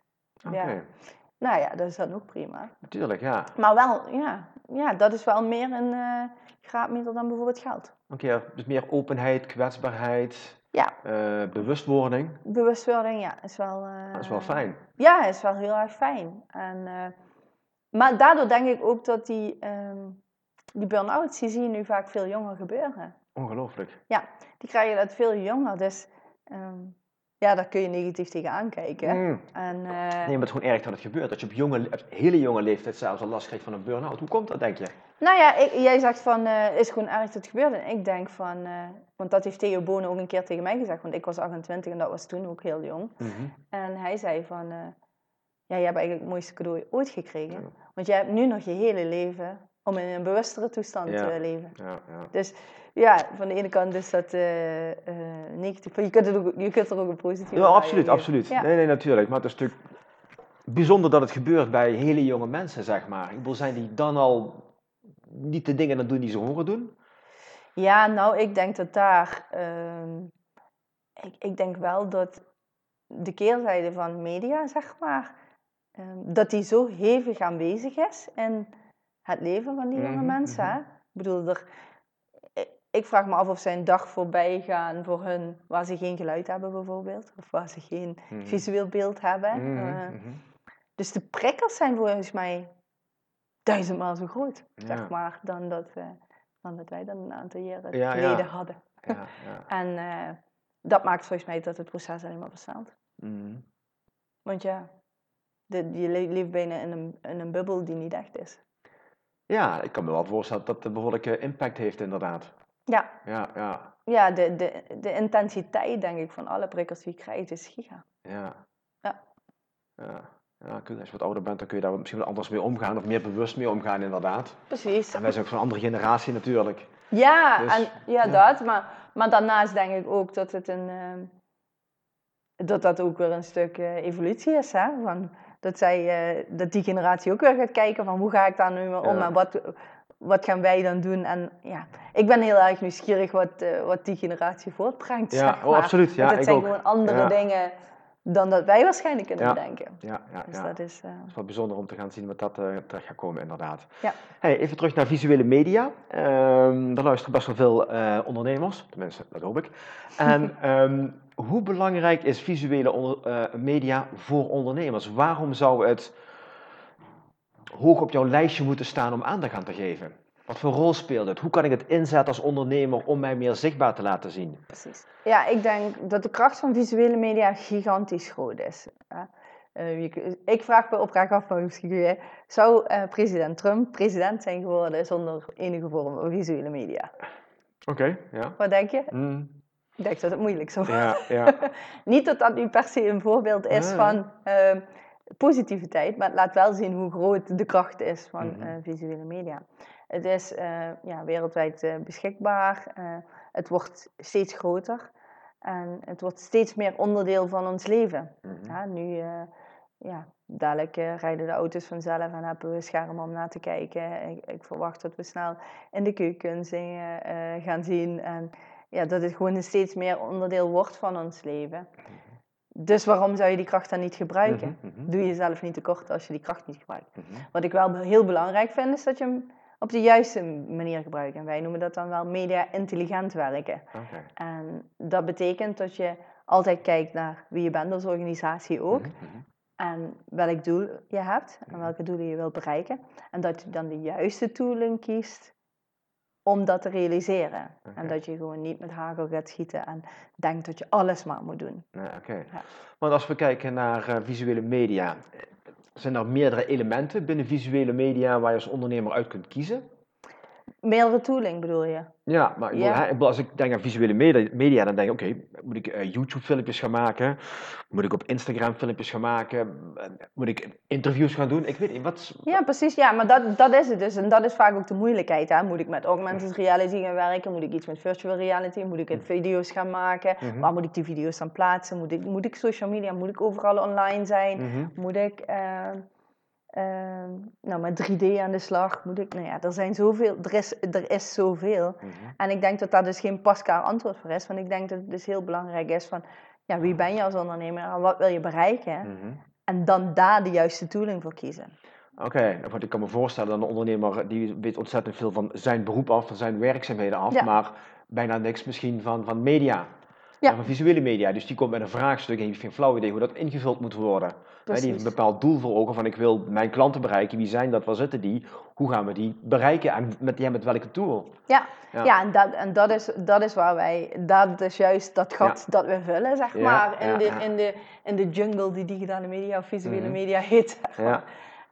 Oké, Ja. Nou ja, dat is dan ook prima. natuurlijk, ja. Maar wel, ja, ja dat is wel meer een eh, graadmeter dan bijvoorbeeld geld. Oké, dus meer openheid, kwetsbaarheid, Ja, eh, bewustwording. bewustwording, ja, is wel... Dat is wel fijn. Ja, is wel heel erg fijn. En, maar daardoor denk ik ook dat die, ehm die burn-outs, die zie je nu vaak veel jonger gebeuren. Ongelooflijk. Die krijgen dat veel jonger, dus ehm, ja, daar kun je negatief tegen aankijken. Mm. En, eh, Nee, maar het is gewoon erg dat het gebeurt. Dat je op, jonge, op hele jonge leeftijd zelfs al last krijgt van een burn-out. Hoe komt dat, denk je? Nou ja, ik- jij zegt van, eh, is gewoon erg dat het gebeurt. En ik denk van, eh, want dat heeft Theo Bonen ook een keer tegen mij gezegd, want ik was 28 en dat was toen ook heel jong. Mhm. En hij zei van, ja, jij hebt eigenlijk het mooiste cadeau ooit gekregen. Ja. Want jij hebt nu nog je hele leven om in een bewustere toestand Ja. te leven. Ja, ja. Dus ja, van de ene kant is dat eh, eh, negatief, je kunt, het ook, je kunt er ook een positieve Ja, absoluut, absoluut. Nee, nee, natuurlijk. Maar het is natuurlijk bijzonder dat het gebeurt bij hele jonge mensen, zeg maar. Ik bedoel, zijn die dan al niet de dingen aan doen die ze horen doen? Ja, nou, ik denk dat daar. ehm, ik, ik denk wel dat de keerzijde van media, zeg maar. ehm, dat die zo hevig aanwezig is in het leven van die jonge Mhm, mensen. mhm. hè. Ik bedoel, er, ik- vraag me af of zij een dag voorbij gaan voor hun waar ze geen geluid hebben bijvoorbeeld. Of waar ze geen Mhm. visueel beeld hebben. Eh, dus de prikkels zijn volgens mij duizendmaal zo groot, Ja. zeg maar, dan dat, eh, dan dat wij dat een aantal jaren Ja, geleden ja. hadden. Ja, ja. *laughs* En eh, dat maakt volgens mij dat het proces alleen maar versnelt. Mhm. Want ja, de, je le- leeft bijna in een, in een bubbel die niet echt is. Ja, ik kan me wel voorstellen dat dat een behoorlijke impact heeft, inderdaad. Ja, Ja, ja, ja de, de, de intensiteit, denk ik, van alle prikkels die je krijgt, is giga. ja. Ja. Ja, ja als je wat ouder bent, dan kun je daar misschien wat anders mee omgaan, of meer bewust mee omgaan, inderdaad. Precies. En wij zijn ook van een andere generatie natuurlijk. Ja, Dus, en, ja, ja. dat. Maar, maar daarnaast denk ik ook dat het een... ehm, dat dat ook weer een stuk eh, evolutie is, hè. Van, dat, zij, eh, dat die generatie ook weer gaat kijken van hoe ga ik daar nu mee om en wat, wat gaan wij dan doen. En ja, ik ben heel erg nieuwsgierig wat, eh, wat die generatie voortbrengt, Ja, zeg oh, absoluut. Ja, Want het ik zijn ook. gewoon andere Ja. dingen dan dat wij waarschijnlijk kunnen Ja. bedenken. Ja, ja, Dus ja. dat is... Het is wel bijzonder om te gaan zien wat dat eh, terecht gaat komen, inderdaad. Ja. Hey, even terug naar visuele media. Ehm daar luisteren best wel veel ondernemers, tenminste, dat hoop ik. En *laughs* ehm, hoe belangrijk is visuele onder- eh, media voor ondernemers? Waarom zou het hoog op jouw lijstje moeten staan om aandacht aan te geven? Wat voor rol speelt het? Hoe kan ik het inzetten als ondernemer om mij meer zichtbaar te laten zien? Precies. Ja, ik denk dat de kracht van visuele media gigantisch groot is. Eh, ik vraag me oprecht af, maar misschien jij, zou eh, president Trump president zijn geworden zonder enige vorm van visuele media? Oké, ja. Wat denk je? Mm, Ik denk dat het moeilijk zou worden. ja, ja. *laughs* Niet dat dat nu per se een voorbeeld is van eh, positiviteit, maar het laat wel zien hoe groot de kracht is van Mhm. eh, visuele media. Het is eh, ja, wereldwijd eh, beschikbaar, het wordt steeds groter en het wordt steeds meer onderdeel van ons leven. Mhm. Ja, nu, ja, dadelijk rijden de auto's vanzelf en hebben we schermen om naar te kijken. Ik, ik verwacht dat we snel in de keuken dingen eh, gaan zien. En ja, dat het gewoon een steeds meer onderdeel wordt van ons leven. Dus waarom zou je die kracht dan niet gebruiken? Mhm, mhm, Doe jezelf niet tekort als je die kracht niet gebruikt. mhm. Wat ik wel heel belangrijk vind, is dat je hem op de juiste manier gebruikt. En wij noemen dat dan wel media intelligent werken. En dat betekent dat je altijd kijkt naar wie je bent als organisatie ook. Mhm, mhm. En welk doel je hebt en welke doelen je wilt bereiken. En dat je dan de juiste tooling kiest om dat te realiseren. En dat je gewoon niet met hagel gaat schieten en denkt dat je alles maar moet doen. Ja, oké. Ja. Want als we kijken naar eh, visuele media, eh, zijn er meerdere elementen binnen visuele media waar je als ondernemer uit kunt kiezen? Meerdere tooling bedoel je? Ja, maar Ja. als ik denk aan visuele media, dan denk ik, oké, moet ik eh, YouTube-filmpjes gaan maken? Moet ik op Instagram filmpjes gaan maken? Moet ik interviews gaan doen? Ik weet niet, wat... Ja, precies. Ja, maar dat, dat is het dus. En dat is vaak ook de moeilijkheid. Hè? Moet ik met augmented reality gaan werken? Moet ik iets met virtual reality? Moet ik het video's gaan maken? Mhm. Waar moet ik die video's dan plaatsen? Moet ik, moet ik social media? Moet ik overal online zijn? Mhm. Moet ik eh, nou, met 3D aan de slag? Moet ik, nou ja, er zijn zoveel, er is, er is zoveel. Mhm. En ik denk dat daar dus geen pasklaar antwoord voor is. Want ik denk dat het dus heel belangrijk is van, ja, wie ben je als ondernemer en wat wil je bereiken? Mhm. En dan daar de juiste tooling voor kiezen. Oké, nou, want ik kan me voorstellen dat een ondernemer die weet ontzettend veel van zijn beroep af, van zijn werkzaamheden af, Ja. maar bijna niks misschien van, van media. Ja. Van visuele media. Dus die komt met een vraagstuk en heeft geen flauw idee hoe dat ingevuld moet worden. Die heeft een bepaald doel voor ogen van ik wil mijn klanten bereiken. Wie zijn dat? Waar zitten die? Hoe gaan we die bereiken? En met, ja, met welke tool? Ja, Ja. ja. en, dat, en dat, is, dat is waar wij, dat is juist dat gat dat we vullen, zeg maar, in, de. In, de, in de jungle die digitale media of visuele Mhm. media heet.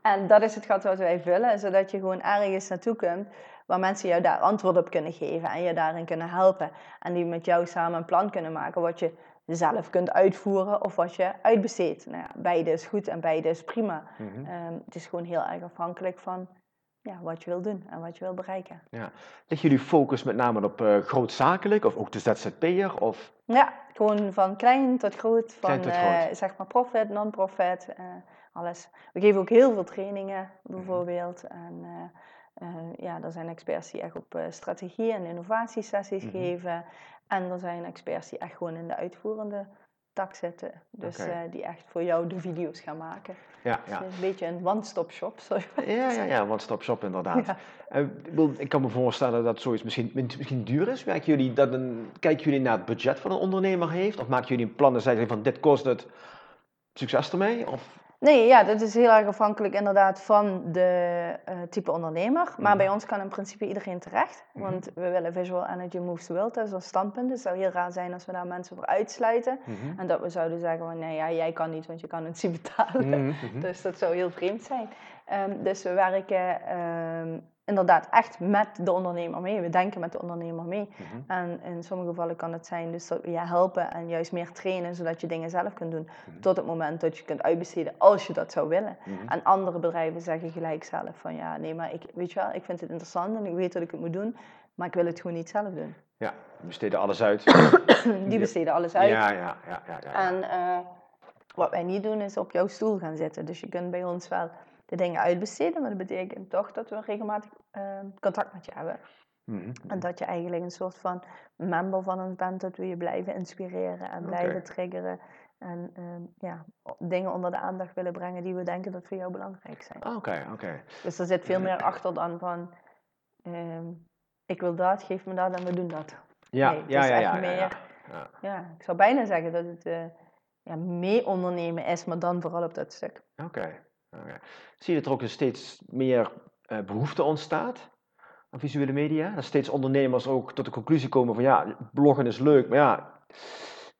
En dat is het gat wat wij vullen, zodat je gewoon ergens naartoe kunt waar mensen jou daar antwoord op kunnen geven en je daarin kunnen helpen. En die met jou samen een plan kunnen maken wat je zelf kunt uitvoeren of wat je uitbesteedt. Nou ja, beide is goed en beide is prima. Mhm. Ehm, het is gewoon heel erg afhankelijk van ja, wat je wil doen en wat je wil bereiken. Ligt jullie focus met name op eh, grootzakelijk of ook de ZZP'er? Of... Ja, gewoon van klein tot groot, van tot eh, groot. zeg maar profit, non-profit, eh, alles. We geven ook heel veel trainingen bijvoorbeeld. En eh, eh, ja, er zijn experts die echt op eh, strategie en innovatiesessies Mhm. geven. En er zijn experts die echt gewoon in de uitvoerende tak zitten. Dus eh, die echt voor jou de video's gaan maken. Ja, Dus ja. is een beetje een one-stop shop. Ja, ja, ja, one-stop shop inderdaad. *laughs* Ja. Eh, ik kan me voorstellen dat zoiets misschien, misschien duur is. Werken jullie dat een, kijken jullie naar het budget van een ondernemer heeft? Of maken jullie een plan en zeggen van dit kost het, succes ermee? Of, Nee, ja, dat is heel erg afhankelijk inderdaad van de eh, type ondernemer. Maar Mhm. bij ons kan in principe iedereen terecht. Mhm. Want we willen Visual Energy Moves the World, dat is ons standpunt. Dus het zou heel raar zijn als we daar mensen voor uitsluiten. Mhm. En dat we zouden zeggen van, nee ja, jij kan niet, want je kan het niet betalen. *laughs* Dus dat zou heel vreemd zijn. Ehm, dus we werken ehm, inderdaad echt met de ondernemer mee. We denken met de ondernemer mee. Mhm. En in sommige gevallen kan het zijn dus dat we je helpen en juist meer trainen, zodat je dingen zelf kunt doen. Mhm. Tot het moment dat je kunt uitbesteden als je dat zou willen. Mhm. En andere bedrijven zeggen gelijk zelf van ja, nee, maar ik, weet je wel, ik vind het interessant en ik weet dat ik het moet doen, maar ik wil het gewoon niet zelf doen. Ja, we besteden alles uit. *coughs* Die besteden alles uit. Ja, ja, ja, ja. ja, ja. En eh, wat wij niet doen is op jouw stoel gaan zitten. Dus je kunt bij ons wel de dingen uitbesteden, maar dat betekent toch dat we regelmatig eh, contact met je hebben. Mhm. En dat je eigenlijk een soort van member van ons bent, dat we je blijven inspireren en blijven triggeren. En ehm, ja, dingen onder de aandacht willen brengen die we denken dat voor jou belangrijk zijn. Ah, Oké, oké. Dus er zit veel meer achter dan van, ehm, ik wil dat, geef me dat en we doen dat. Ja, Nee, ja, ja, ja, meer- ja. Ja. Ja, ik zou bijna zeggen dat het eh, ja, mee ondernemen is, maar dan vooral op dat stuk. Oké. Zie je dat er ook een steeds meer eh, behoefte ontstaat aan visuele media? Dat steeds ondernemers ook tot de conclusie komen van ja, bloggen is leuk, maar ja,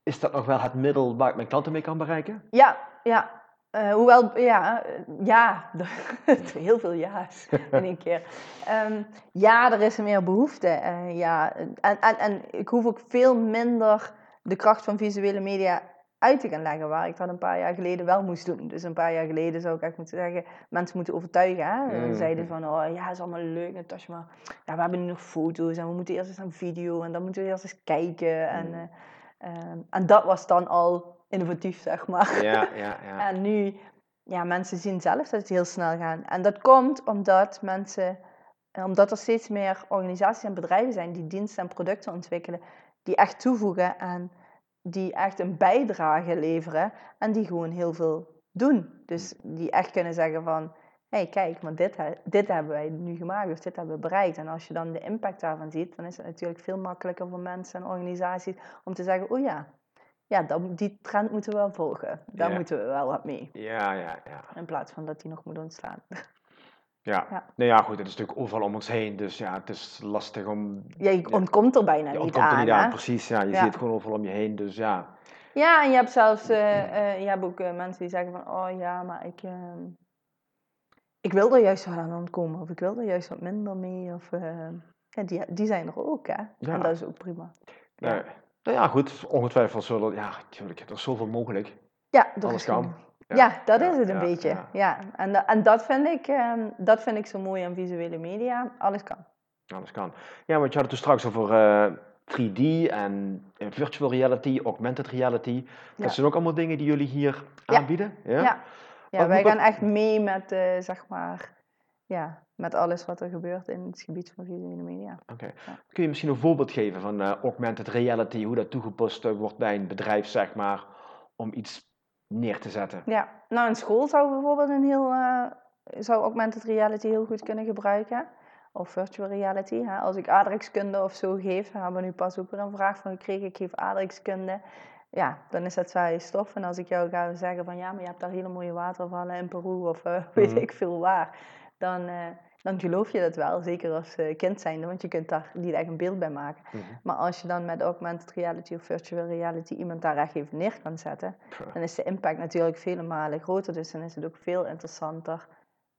is dat nog wel het middel waar ik mijn klanten mee kan bereiken? Ja, ja. Eh, hoewel, ja, eh, ja, *laughs* heel veel ja's in één keer. Ehm, ja, er is meer behoefte. eh, ja. en, en, en ik hoef ook veel minder de kracht van visuele media uit te gaan leggen, waar ik dat een paar jaar geleden wel moest doen. Dus een paar jaar geleden zou ik echt moeten zeggen, mensen moeten overtuigen. Hè? En Mm. dan zeiden van, oh ja, is allemaal leuk Natasja, maar ja, we hebben nu nog foto's en we moeten eerst eens een video en dan moeten we eerst eens kijken. En, Mm. eh, ehm, en dat was dan al innovatief, zeg maar. Ja, ja, ja. *laughs* En nu, ja, mensen zien zelf dat het heel snel gaat. En dat komt omdat mensen, omdat er steeds meer organisaties en bedrijven zijn die diensten en producten ontwikkelen, die echt toevoegen en die echt een bijdrage leveren en die gewoon heel veel doen. Dus die echt kunnen zeggen van, hé hey, kijk, maar dit, dit hebben wij nu gemaakt of dit hebben we bereikt. En als je dan de impact daarvan ziet, dan is het natuurlijk veel makkelijker voor mensen en organisaties om te zeggen, oh ja, ja, dan, die trend moeten we wel volgen. Daar Ja. moeten we wel wat mee. Ja, ja, ja. In plaats van dat die nog moet ontstaan. *laughs* Ja. Ja. Nou ja, goed, het is natuurlijk overal om ons heen, dus ja, het is lastig om... Ja, je ontkomt er bijna Je niet ontkomt er aan. niet aan, precies. Ja, je Ja. ziet het gewoon overal om je heen, dus ja. Ja, en je hebt zelfs eh, eh, je hebt ook eh, mensen die zeggen van, oh ja, maar ik, ehm, ik wil er juist wel aan ontkomen. Of ik wil er juist wat minder mee. Of, ja, die, die zijn er ook, hè. Ja. En dat is ook prima. Nee. Nou ja, goed, ongetwijfeld zullen... Ja, natuurlijk, er is zoveel mogelijk. Ja, Alles is kan. Ja, dat ja, is het een beetje. ja. En, da- en dat, vind ik, ehm, dat vind ik zo mooi aan visuele media. Alles kan. Alles kan. Ja, want je had het toen straks over eh, 3D en eh, virtual reality, augmented reality. Dat zijn ook allemaal dingen die jullie hier aanbieden? Ja. Ja. Wij gaan echt mee met, eh, zeg maar, ja, met alles wat er gebeurt in het gebied van visuele media. Oké. Ja. Kun je misschien een voorbeeld geven van eh, augmented reality, hoe dat toegepast wordt bij een bedrijf, zeg maar, om iets neer te zetten? Ja, nou een school zou bijvoorbeeld een heel, eh, zou augmented reality heel goed kunnen gebruiken. Of virtual reality. Hè. Als ik aardrijkskunde of zo geef, we hebben nu pas ook weer een vraag van gekregen, ik geef aardrijkskunde. Ja, dan is dat saaie stof. En als ik jou ga zeggen van ja, maar je hebt daar hele mooie watervallen in Peru of eh, *laughs* weet Mhm. ik veel waar. Dan, eh, dan geloof je dat wel, zeker als eh, kind zijnde, want je kunt daar niet echt een beeld bij maken. Maar als je dan met augmented reality of virtual reality iemand daar echt even neer kan zetten, Pff, dan is de impact natuurlijk vele malen groter. Dus dan is het ook veel interessanter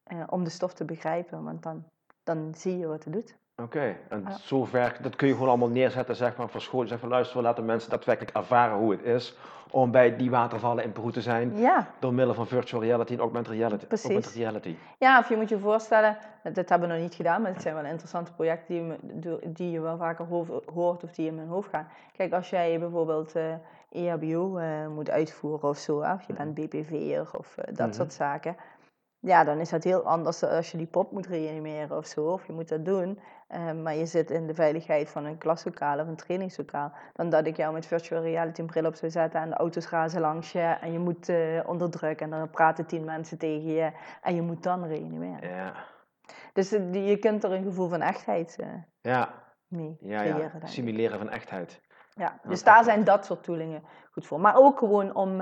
eh, om de stof te begrijpen, want dan, dan zie je wat het doet. Oké, en Ja. zover, dat kun je gewoon allemaal neerzetten, zeg maar, voor school. Zeg van luister, we laten mensen daadwerkelijk ervaren hoe het is om bij die watervallen in Peru te zijn, Ja, door middel van virtual reality en augmented reality. Precies. Augmented reality. ja of je moet je voorstellen, dat hebben we nog niet gedaan, maar het zijn wel interessante projecten die, die je wel vaker ho- hoort of die in mijn hoofd gaan. Kijk, als jij bijvoorbeeld eh EHBO eh, moet uitvoeren of zo, of je bent BPV'er of eh, dat Mhm. soort zaken. Ja, dan is dat heel anders als je die pop moet reanimeren of zo, of je moet dat doen. Eh, maar je zit in de veiligheid van een klaslokaal of een trainingslokaal. Dan dat ik jou met virtual reality een bril op zou zetten en de auto's razen langs je en je moet uh, onder druk en dan praten tien mensen tegen je en je moet dan reanimeren. Ja. Dus uh, je kunt er een gevoel van echtheid ja. mee ja, creëren. Ja, simuleren van echtheid. Ja, dus daar zijn dat soort toolingen goed voor. Maar ook gewoon om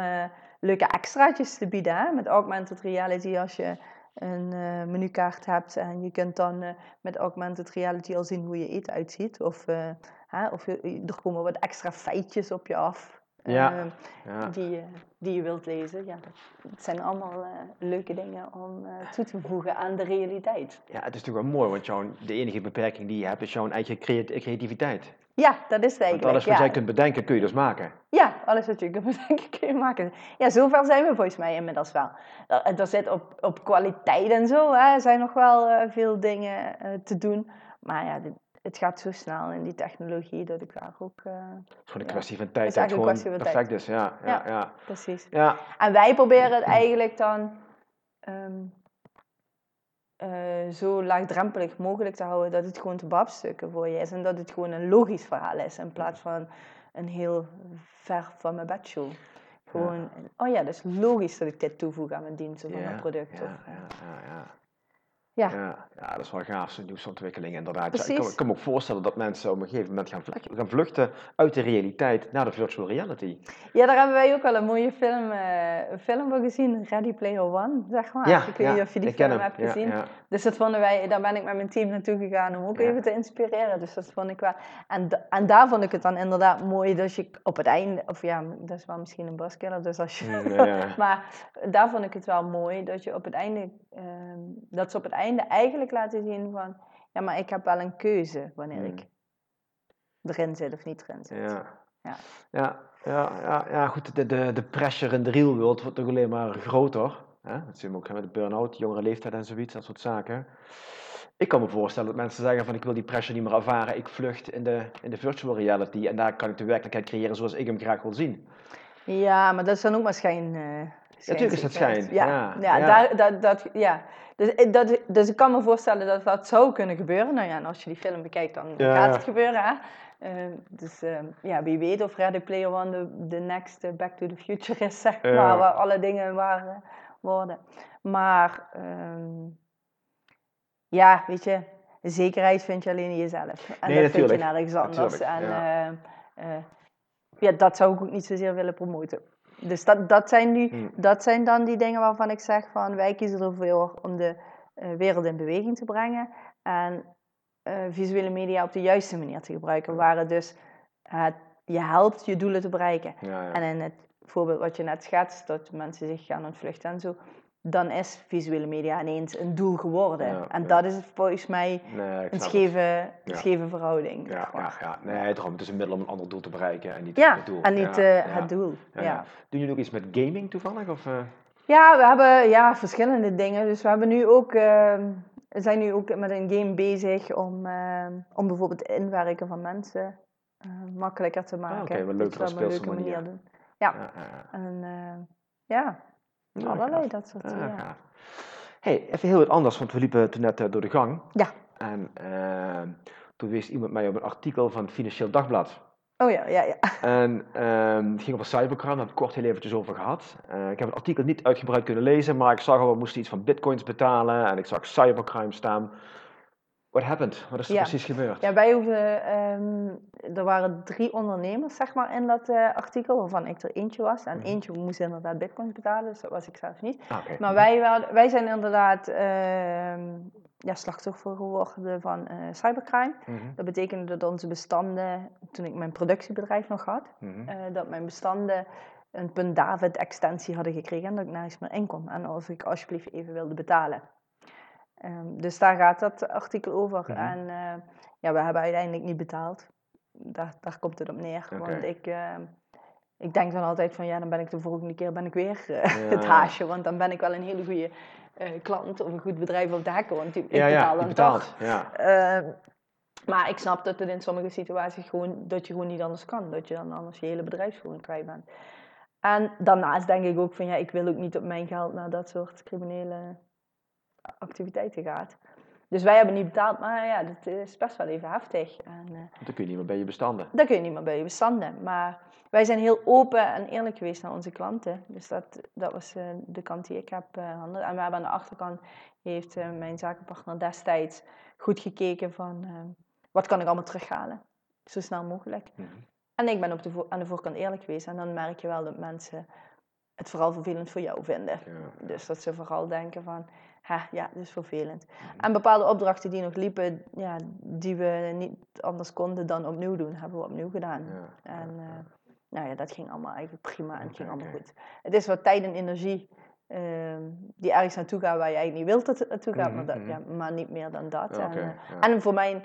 leuke extraatjes te bieden. Met augmented reality als je een uh, menukaart hebt en je kunt dan uh, met augmented reality al zien hoe je eten uitziet. Of, uh, hè, of er komen wat extra feitjes op je af ja. ja. Die, die je wilt lezen. Ja, dat zijn allemaal leuke dingen om toe te voegen aan de realiteit. Ja, het is natuurlijk wel mooi, want jouw, de enige beperking die je hebt is jouw eigen creativiteit. Ja, dat is het eigenlijk. Want alles wat ja. jij kunt bedenken, kun je dus maken. Ja, alles wat je kunt *laughs* bedenken, kun je maken. Ja, zover zijn we volgens mij inmiddels wel. Er, er zit op, op kwaliteit en zo, hè, zijn nog wel uh, veel dingen uh, te doen. Maar ja, het gaat zo snel in die technologie dat ik daar ook... Uh, het is gewoon een kwestie van tijd het gewoon perfect tijd. is. Ja, ja, ja, ja, precies. Ja. En wij proberen het *clears throat* eigenlijk dan... Um, uh, zo laagdrempelig mogelijk te houden dat het gewoon te babstukken voor je is. En dat het gewoon een logisch verhaal is in plaats van een heel ver van mijn bedshow. Gewoon, ja. oh ja, dat is logisch dat ik dit toevoeg aan mijn dienst of aan mijn product. Of, ja, ja, ja. Ja. Ja, ja, dat is wel gaaf, zo'n nieuwsontwikkeling inderdaad. Ja, ik, kan, ik kan me ook voorstellen dat mensen op een gegeven moment gaan vluchten, gaan vluchten uit de realiteit naar de virtual reality. Ja, daar hebben wij ook wel een mooie film, uh, een film van gezien, Ready Player One, zeg maar. Ja, ik weet niet of je die film hebt gezien. Dus dat vonden wij, daar ben ik met mijn team naartoe gegaan om ook even te inspireren. Dus dat vond ik wel. En, en daar vond ik het dan inderdaad mooi dat je op het einde, of ja, dat is wel misschien een buskiller, dus als je. Mm, *laughs* maar daar vond ik het wel mooi dat je op het einde, ehm, dat ze op het einde eigenlijk laten zien van, ja, maar ik heb wel een keuze wanneer Mm. ik erin zit of niet erin zit. Ja. Ja. Ja, ja, ja, ja, goed, de, de, de pressure in de real world wordt toch alleen maar groter. Hè? Dat zien we ook met de burn-out, jongere leeftijd en zoiets, dat soort zaken. Ik kan me voorstellen dat mensen zeggen van ik wil die pressure niet meer ervaren, ik vlucht in de, in de virtual reality en daar kan ik de werkelijkheid creëren zoals ik hem graag wil zien. Ja, maar dat is dan ook maar schijn. eh Natuurlijk is schijnzichtbaar. schijn, Ja, ja, ja, ja. Daar, dat, dat, ja. Dus, eh, dat, dus ik kan me voorstellen dat dat zou kunnen gebeuren. Nou ja, en als je die film bekijkt, dan Ja, gaat het gebeuren. Hè? Eh, dus eh, ja, wie weet of Ready Player One de, de next eh, Back to the Future is, zeg maar, Ja. waar alle dingen waar worden. Maar ehm, ja, weet je, zekerheid vind je alleen in jezelf. En Nee, dat vind je natuurlijk. nergens anders. Natuurlijk, en ja. ja, dat zou ik ook niet zozeer willen promoten. Dus dat, dat, zijn nu, Hmm. dat zijn dan die dingen waarvan ik zeg van wij kiezen ervoor om de eh, wereld in beweging te brengen en eh, visuele media op de juiste manier te gebruiken, waar het dus het, je helpt je doelen te bereiken. Ja, ja. En in het voorbeeld wat je net schetst, dat mensen zich gaan ontvluchten en zo, dan is visuele media ineens een doel geworden. Ja, en ja. dat is volgens mij Nee, een scheve, Ja. scheve verhouding. Ja, ja, ja. Nee, daarom, het is een middel om een ander doel te bereiken en niet Ja, het doel. en niet Ja, eh, ja. het doel. Ja, Ja, ja. ja. Doen jullie ook iets met gaming toevallig? Of, eh? we hebben ja, verschillende dingen. Dus we hebben nu ook, we zijn nu ook met een game bezig om, om bijvoorbeeld het inwerken van mensen eh, makkelijker te maken. Ah, oké, leukere we op een leuke speelse manier. doen. Ja, Ja, ja, ja. en eh, ja, Ja, allerlei dat soort Ja, dingen. gaaf. Hey, even heel wat anders, want we liepen toen net eh, door de gang. Ja. En ehm, toen wees iemand mij op een artikel van het Financieel Dagblad. Oh ja, ja, ja. *laughs* En ehm, het ging over cybercrime, daar we het kort heel eventjes over gehad. Eh, ik heb het artikel niet uitgebreid kunnen lezen, maar ik zag al, we moesten iets van bitcoins betalen en ik zag cybercrime staan. What happened? Wat is er Ja. precies gebeurd? Ja, wij hoeven, ehm, er waren drie ondernemers zeg maar, in dat eh, artikel, waarvan ik er eentje was. En Mhm. eentje moest inderdaad bitcoins betalen, dus dat was ik zelf niet. Ah. Maar wij, waren- wij zijn inderdaad ehm, ja, slachtoffer geworden van eh, cybercrime. Mhm, Dat betekende dat onze bestanden, toen ik mijn productiebedrijf nog had, mhm. eh, dat mijn bestanden een punt David extensie hadden gekregen en dat ik nergens meer in kon. En of ik alsjeblieft even wilde betalen. Ehm, dus daar gaat dat artikel over. Mhm. En eh, ja, we hebben uiteindelijk niet betaald. Daar, daar komt het op neer. Want ik, ehm, ik denk dan altijd van ja, dan ben ik de volgende keer ben ik weer eh, Ja. *laughs* het haasje. Want dan ben ik wel een hele goede eh, klant of een goed bedrijf op de hekken. Want ik ja, betaal ja, dan betaalt. toch. Ja. Ehm, maar ik snap dat het in sommige situaties gewoon, dat je gewoon niet anders kan. Dat je dan anders je hele bedrijfsvoering kwijt bent. En daarnaast denk ik ook van ja, ik wil ook niet op mijn geld naar dat soort criminele activiteiten gaat. Dus wij hebben niet betaald, maar ja, dat is best wel even heftig. En, uh, dan kun je niet meer bij je bestanden. Dan kun je niet meer bij je bestanden. Maar wij zijn heel open en eerlijk geweest naar onze klanten. Dus dat, dat was uh, de kant die ik heb gehandeld. en we hebben aan de achterkant, heeft mijn zakenpartner destijds goed gekeken van wat kan ik allemaal terughalen. Zo snel mogelijk. Mm -hmm. En ik ben op de aan de voorkant eerlijk geweest. En dan merk je wel dat mensen het vooral vervelend voor jou vinden. Ja. Dus dat ze vooral denken van, ha, ja, dat is vervelend. Mhm. En bepaalde opdrachten die nog liepen, ja, die we niet anders konden dan opnieuw doen, hebben we opnieuw gedaan. Ja. En uh, nou ja, dat ging allemaal eigenlijk prima en het ging allemaal goed. Het is wat tijd en energie uh, die ergens naartoe gaan waar je eigenlijk niet wilt dat het naartoe gaat, mm -hmm. maar, dat, ja, maar niet meer dan dat. Okay, en, uh, en, voor mijn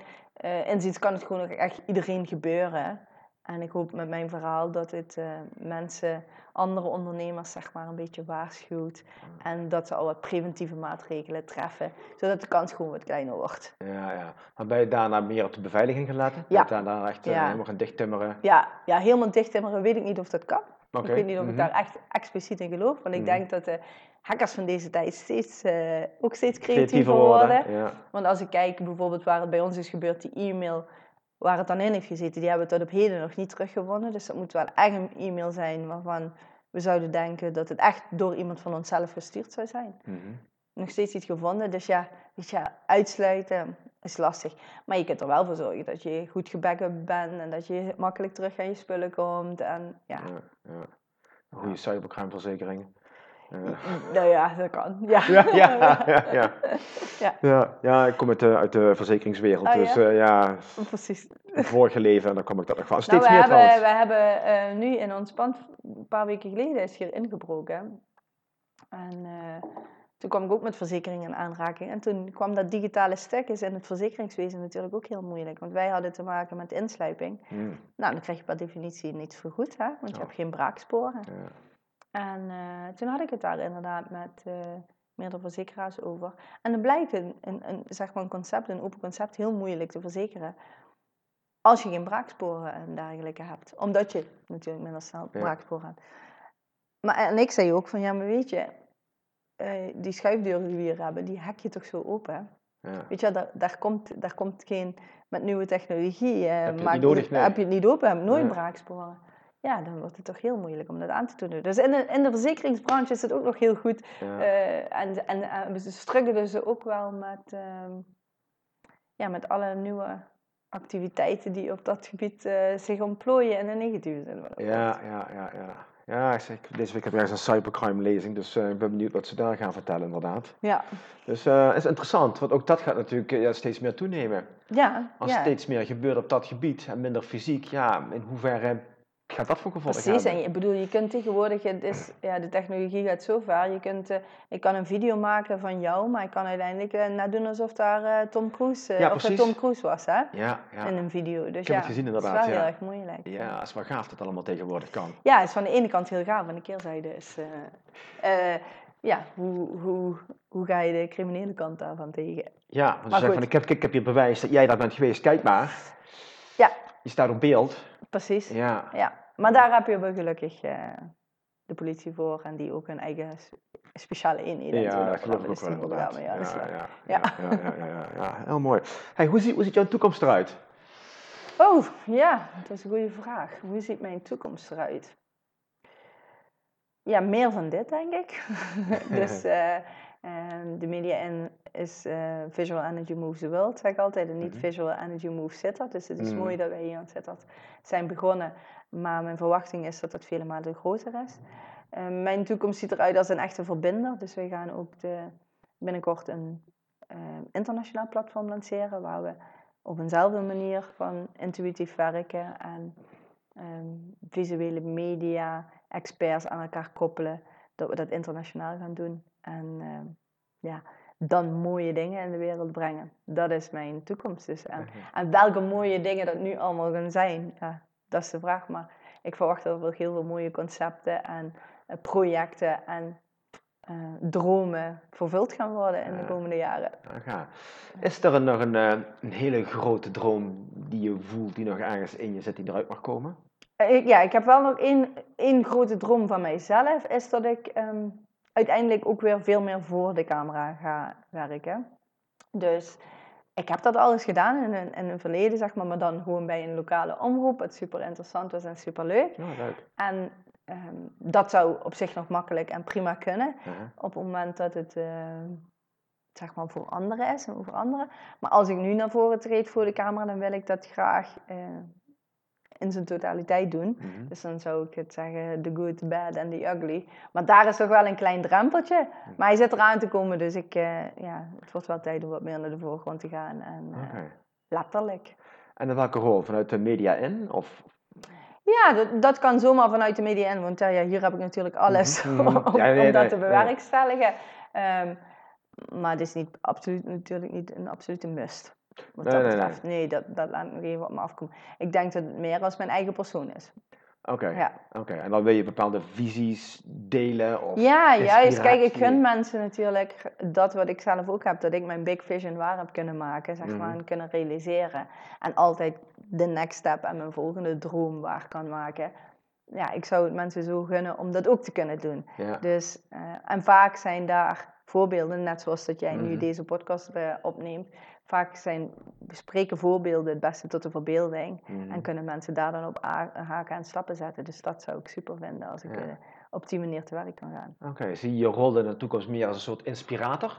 inziens kan het gewoon ook echt iedereen gebeuren. En ik hoop met mijn verhaal dat het uh, mensen, andere ondernemers, zeg maar, een beetje waarschuwt. En dat ze al wat preventieve maatregelen treffen, zodat de kans gewoon wat kleiner wordt. Ja, ja. Maar ben je daarna meer op de beveiliging gelaten? Ja. Ben je daarna echt uh, Ja. helemaal gaan dichttimmeren? Ja, ja, helemaal dichttimmeren weet ik niet of dat kan. Oké. Ik weet niet of Mhm. ik daar echt expliciet in geloof. Want ik Mhm. denk dat de hackers van deze tijd steeds, eh, ook steeds creatiever, Creatiever worden. worden. Ja. Want als ik kijk bijvoorbeeld waar het bij ons is gebeurd, die e-mail waar het dan in heeft gezeten, die hebben we tot op heden nog niet teruggewonnen. Dus dat moet wel echt een e-mail zijn waarvan we zouden denken dat het echt door iemand van onszelf gestuurd zou zijn. Mhm. Nog steeds niet gevonden, dus ja, weet je, uitsluiten is lastig. Maar je kunt er wel voor zorgen dat je goed gebackup bent en dat je makkelijk terug aan je spullen komt. En ja, Ja, ja. Een goede cybercrimeverzekering. Eh, nou ja, dat kan. Ja, *laughs* ja, ja, ja, ja. *laughs* Ja. ja. ja, ik kom uit de, uit de verzekeringswereld. Oh, dus ja? eh, ja, precies. vorige leven, en dan kom ik dat nog van. Nou, Steeds we meer hebben, trouwens. we hebben eh, nu in ons pand, een paar weken geleden is hier ingebroken. En toen kwam ik ook met verzekeringen in aanraking. En toen kwam dat digitale stuk, is in het verzekeringswezen natuurlijk ook heel moeilijk. Want wij hadden te maken met insluiping. Hmm, Nou, dan krijg je per definitie niets vergoed, hè? want je hebt geen braaksporen. ja. En eh, toen had ik het daar inderdaad met eh, meerdere verzekeraars over. En dan blijkt een, een, een, zeg maar een concept, een open concept, heel moeilijk te verzekeren. Als je geen braaksporen en dergelijke hebt. Omdat je natuurlijk minder snel Ja. braaksporen hebt. Maar, en ik zei ook van, ja, maar weet je, eh, die schuifdeuren die we hier hebben, die hek je toch zo open? Ja. Weet je, daar, daar, komt, daar komt geen, met nieuwe technologie, eh, Heb je het maakt niet nodig, nee. heb je het niet open, heb je nooit Nee. braaksporen. Ja, dan wordt het toch heel moeilijk om dat aan te doen. Dus in de, in de verzekeringsbranche is het ook nog heel goed. Ja. eh, en, en, en ze struggelen ze ook wel met, ehm, ja, met alle nieuwe activiteiten die op dat gebied eh, zich ontplooien in de negatieve zin. Ja, ja, ja, ja. Ja, ik zeg, deze week heb ik ergens een cybercrime lezing, dus eh, ik ben benieuwd wat ze daar gaan vertellen inderdaad. Ja, Dus het is interessant, want ook dat gaat natuurlijk ja, steeds meer toenemen. ja, Als ja. steeds meer gebeurt op dat gebied en minder fysiek, ja, in hoeverre gaat dat voor gevolgen Precies, en hebben? ik bedoel, je kunt tegenwoordig, het is, ja, de technologie gaat zo ver. Je kunt, eh, ik kan een video maken van jou, maar ik kan uiteindelijk net doen alsof daar eh, Tom Cruise, Ja, of. Tom Cruise was, hè? Ja, ja. In een video. Dus heb ja, het gezien Het inderdaad, is wel ja. heel erg moeilijk. Ja, het is wel gaaf dat het allemaal tegenwoordig kan. Ja, het is van de ene kant heel gaaf, aan de keerzijde is, ja, hoe, hoe, hoe ga je de criminele kant daarvan tegen? Ja, want ze zeggen van ik heb, ik heb hier bewijs dat jij daar bent geweest, kijk maar. Ja. Je staat op beeld. Precies. Ja, Ja, maar daar heb je wel gelukkig eh, de politie voor en die ook een eigen speciale eenheden. ja en dat geloof ik ook wel Dus inderdaad. Ja, ja, Ja. ja, ja, ja, ja, ja, ja, heel mooi. Hey, hoe, ziet, hoe ziet jouw toekomst eruit? Oh, ja, dat is een goede vraag. Hoe ziet mijn toekomst eruit? Ja, meer van dit, denk ik. *laughs* dus *laughs* ehm, de media in is eh, Visual Energy Moves the World, zeg ik altijd. En niet Mhm. Visual Energy Moves Sittard. Dus het is Mhm. mooi dat wij hier aan Sittard zijn begonnen. Maar mijn verwachting is dat dat vele malen groter is. Eh, mijn toekomst ziet eruit als een echte verbinder. Dus we gaan ook de, binnenkort een eh, internationaal platform lanceren. Waar we op eenzelfde manier van intuïtief werken en ehm, visuele media, experts aan elkaar koppelen, dat we dat internationaal gaan doen. En ehm, ja, dan mooie dingen in de wereld brengen. Dat is mijn toekomst. Dus, en, en welke mooie dingen dat nu allemaal gaan zijn, ja, dat is de vraag. Maar ik verwacht dat er heel veel mooie concepten en eh, projecten en eh, dromen vervuld gaan worden in de komende jaren. Is er nog een, eh, een hele grote droom die je voelt, die nog ergens in je zit, die eruit mag komen? Ik- Ja, ik heb wel nog één, één grote droom van mijzelf, is dat ik ehm, uiteindelijk ook weer veel meer voor de camera ga werken. Dus ik heb dat alles gedaan in een, in een verleden, zeg maar, maar dan gewoon bij een lokale omroep, wat super interessant was en super leuk. Ja, leuk. En ehm, dat zou op zich nog makkelijk en prima kunnen, Ja. op het moment dat het eh, zeg maar voor anderen is en over anderen. Maar als ik nu naar voren treed voor de camera, dan wil ik dat graag eh, in zijn totaliteit doen. Mhm. Dus dan zou ik het zeggen, the good, the bad and the ugly. Maar daar is toch wel een klein drempeltje. Maar hij zit eraan te komen, dus ik, eh, ja, het wordt wel tijd om wat meer naar de voorgrond te gaan. En eh, letterlijk. En in welke rol? Vanuit de media in? Of? Ja, dat, dat kan zomaar vanuit de media in, want ja, ja, hier heb ik natuurlijk alles Mhm, *laughs* mhm. om, Ja, nee, om dat nee, te nee. bewerkstelligen. Ehm, maar het is niet, absoluut, natuurlijk niet een absolute must. Wat Nee, dat nee, betreft. Nee, dat, dat laat ik nog even op me afkomen. Ik denk dat het meer als mijn eigen persoon is. Oké. Ja. Oké. En dan wil je bepaalde visies delen? Of Ja, juist. Kijk, ik gun mensen natuurlijk dat wat ik zelf ook heb, dat ik mijn big vision waar heb kunnen maken, zeg maar, Mhm. en kunnen realiseren. En altijd de next step en mijn volgende droom waar kan maken. Ja, ik zou het mensen zo gunnen om dat ook te kunnen doen. Ja. Dus, eh, en vaak zijn daar voorbeelden, net zoals dat jij nu Mhm. deze podcast eh, opneemt. Vaak zijn bespreken voorbeelden het beste tot de verbeelding. Mhm. En kunnen mensen daar dan op haken en stappen zetten. Dus dat zou ik super vinden als ik Ja. eh, op die manier te werk kan gaan. Oké, zie je je rol in de toekomst meer als een soort inspirator?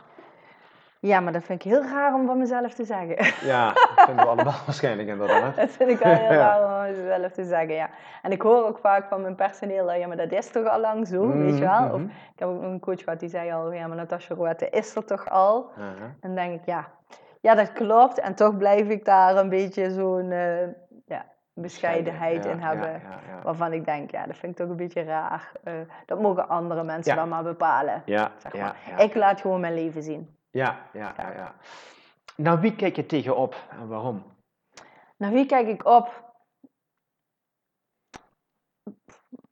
Ja, maar dat vind ik heel raar om van mezelf te zeggen. *laughs* Ja, dat vinden we allemaal *laughs* waarschijnlijk inderdaad. dat vind ik wel heel *laughs* raar om van mezelf te zeggen, ja. En ik hoor ook vaak van mijn personeel, dat, ja, maar dat is toch al lang zo, weet je wel? Of Mhm, ik heb ook nog een coach gehad die zei al, ja, maar Natasja Rouette is er toch al? Aha. Dan denk ik, ja, ja, dat klopt. En toch blijf ik daar een beetje zo'n eh, ja, bescheidenheid Ja, in hebben. Ja, Waarvan ik denk, ja, dat vind ik toch een beetje raar. Eh, dat mogen andere mensen dan maar bepalen. ja, Zeg maar. Ik laat gewoon mijn leven zien. Ja, ja, ja, ja. Nou, wie kijk je tegenop en waarom? Naar wie kijk ik op?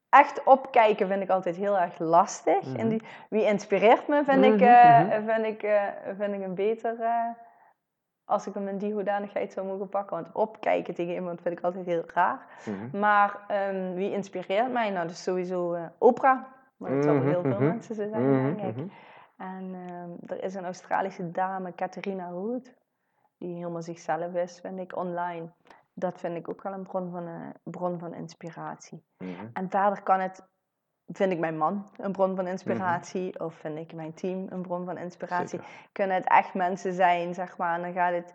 Echt opkijken vind ik altijd heel erg lastig. Mhm. En die, wie inspireert me, vind, ik, Mhm, eh, mhm. vind, ik, vind ik een beter... als ik hem in die hoedanigheid zou mogen pakken. Want opkijken tegen iemand vind ik altijd heel raar. Mhm. Maar ehm, wie inspireert mij? Nou, dat is sowieso eh, Oprah. Maar dat zal voor heel veel Mhm, mhm. mensen zo zijn, Mhm, denk ik. mhm. En ehm, er is een Australische dame, Catharina Hood, die helemaal zichzelf is, vind ik, online. Dat vind ik ook wel een bron van, eh, bron van inspiratie. Mhm. En verder kan het, vind ik mijn man een bron van inspiratie, of vind ik mijn team een bron van inspiratie. Zeker. Kunnen het echt mensen zijn, zeg maar, en dan gaat het...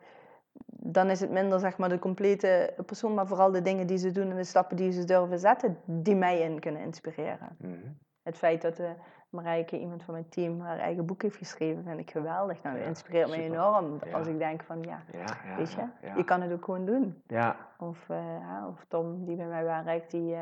Dan is het minder zeg maar, de complete persoon, maar vooral de dingen die ze doen en de stappen die ze durven zetten, die mij in kunnen inspireren. Mhm. Het feit dat uh, Marijke, iemand van mijn team, haar eigen boek heeft geschreven, vind ik geweldig. Nou, dat Ja, inspireert me enorm. Ja. Als ik denk van, ja, weet je, je kan het ook gewoon doen. Ja, Of, eh, of Tom, die bij mij werkt, die eh,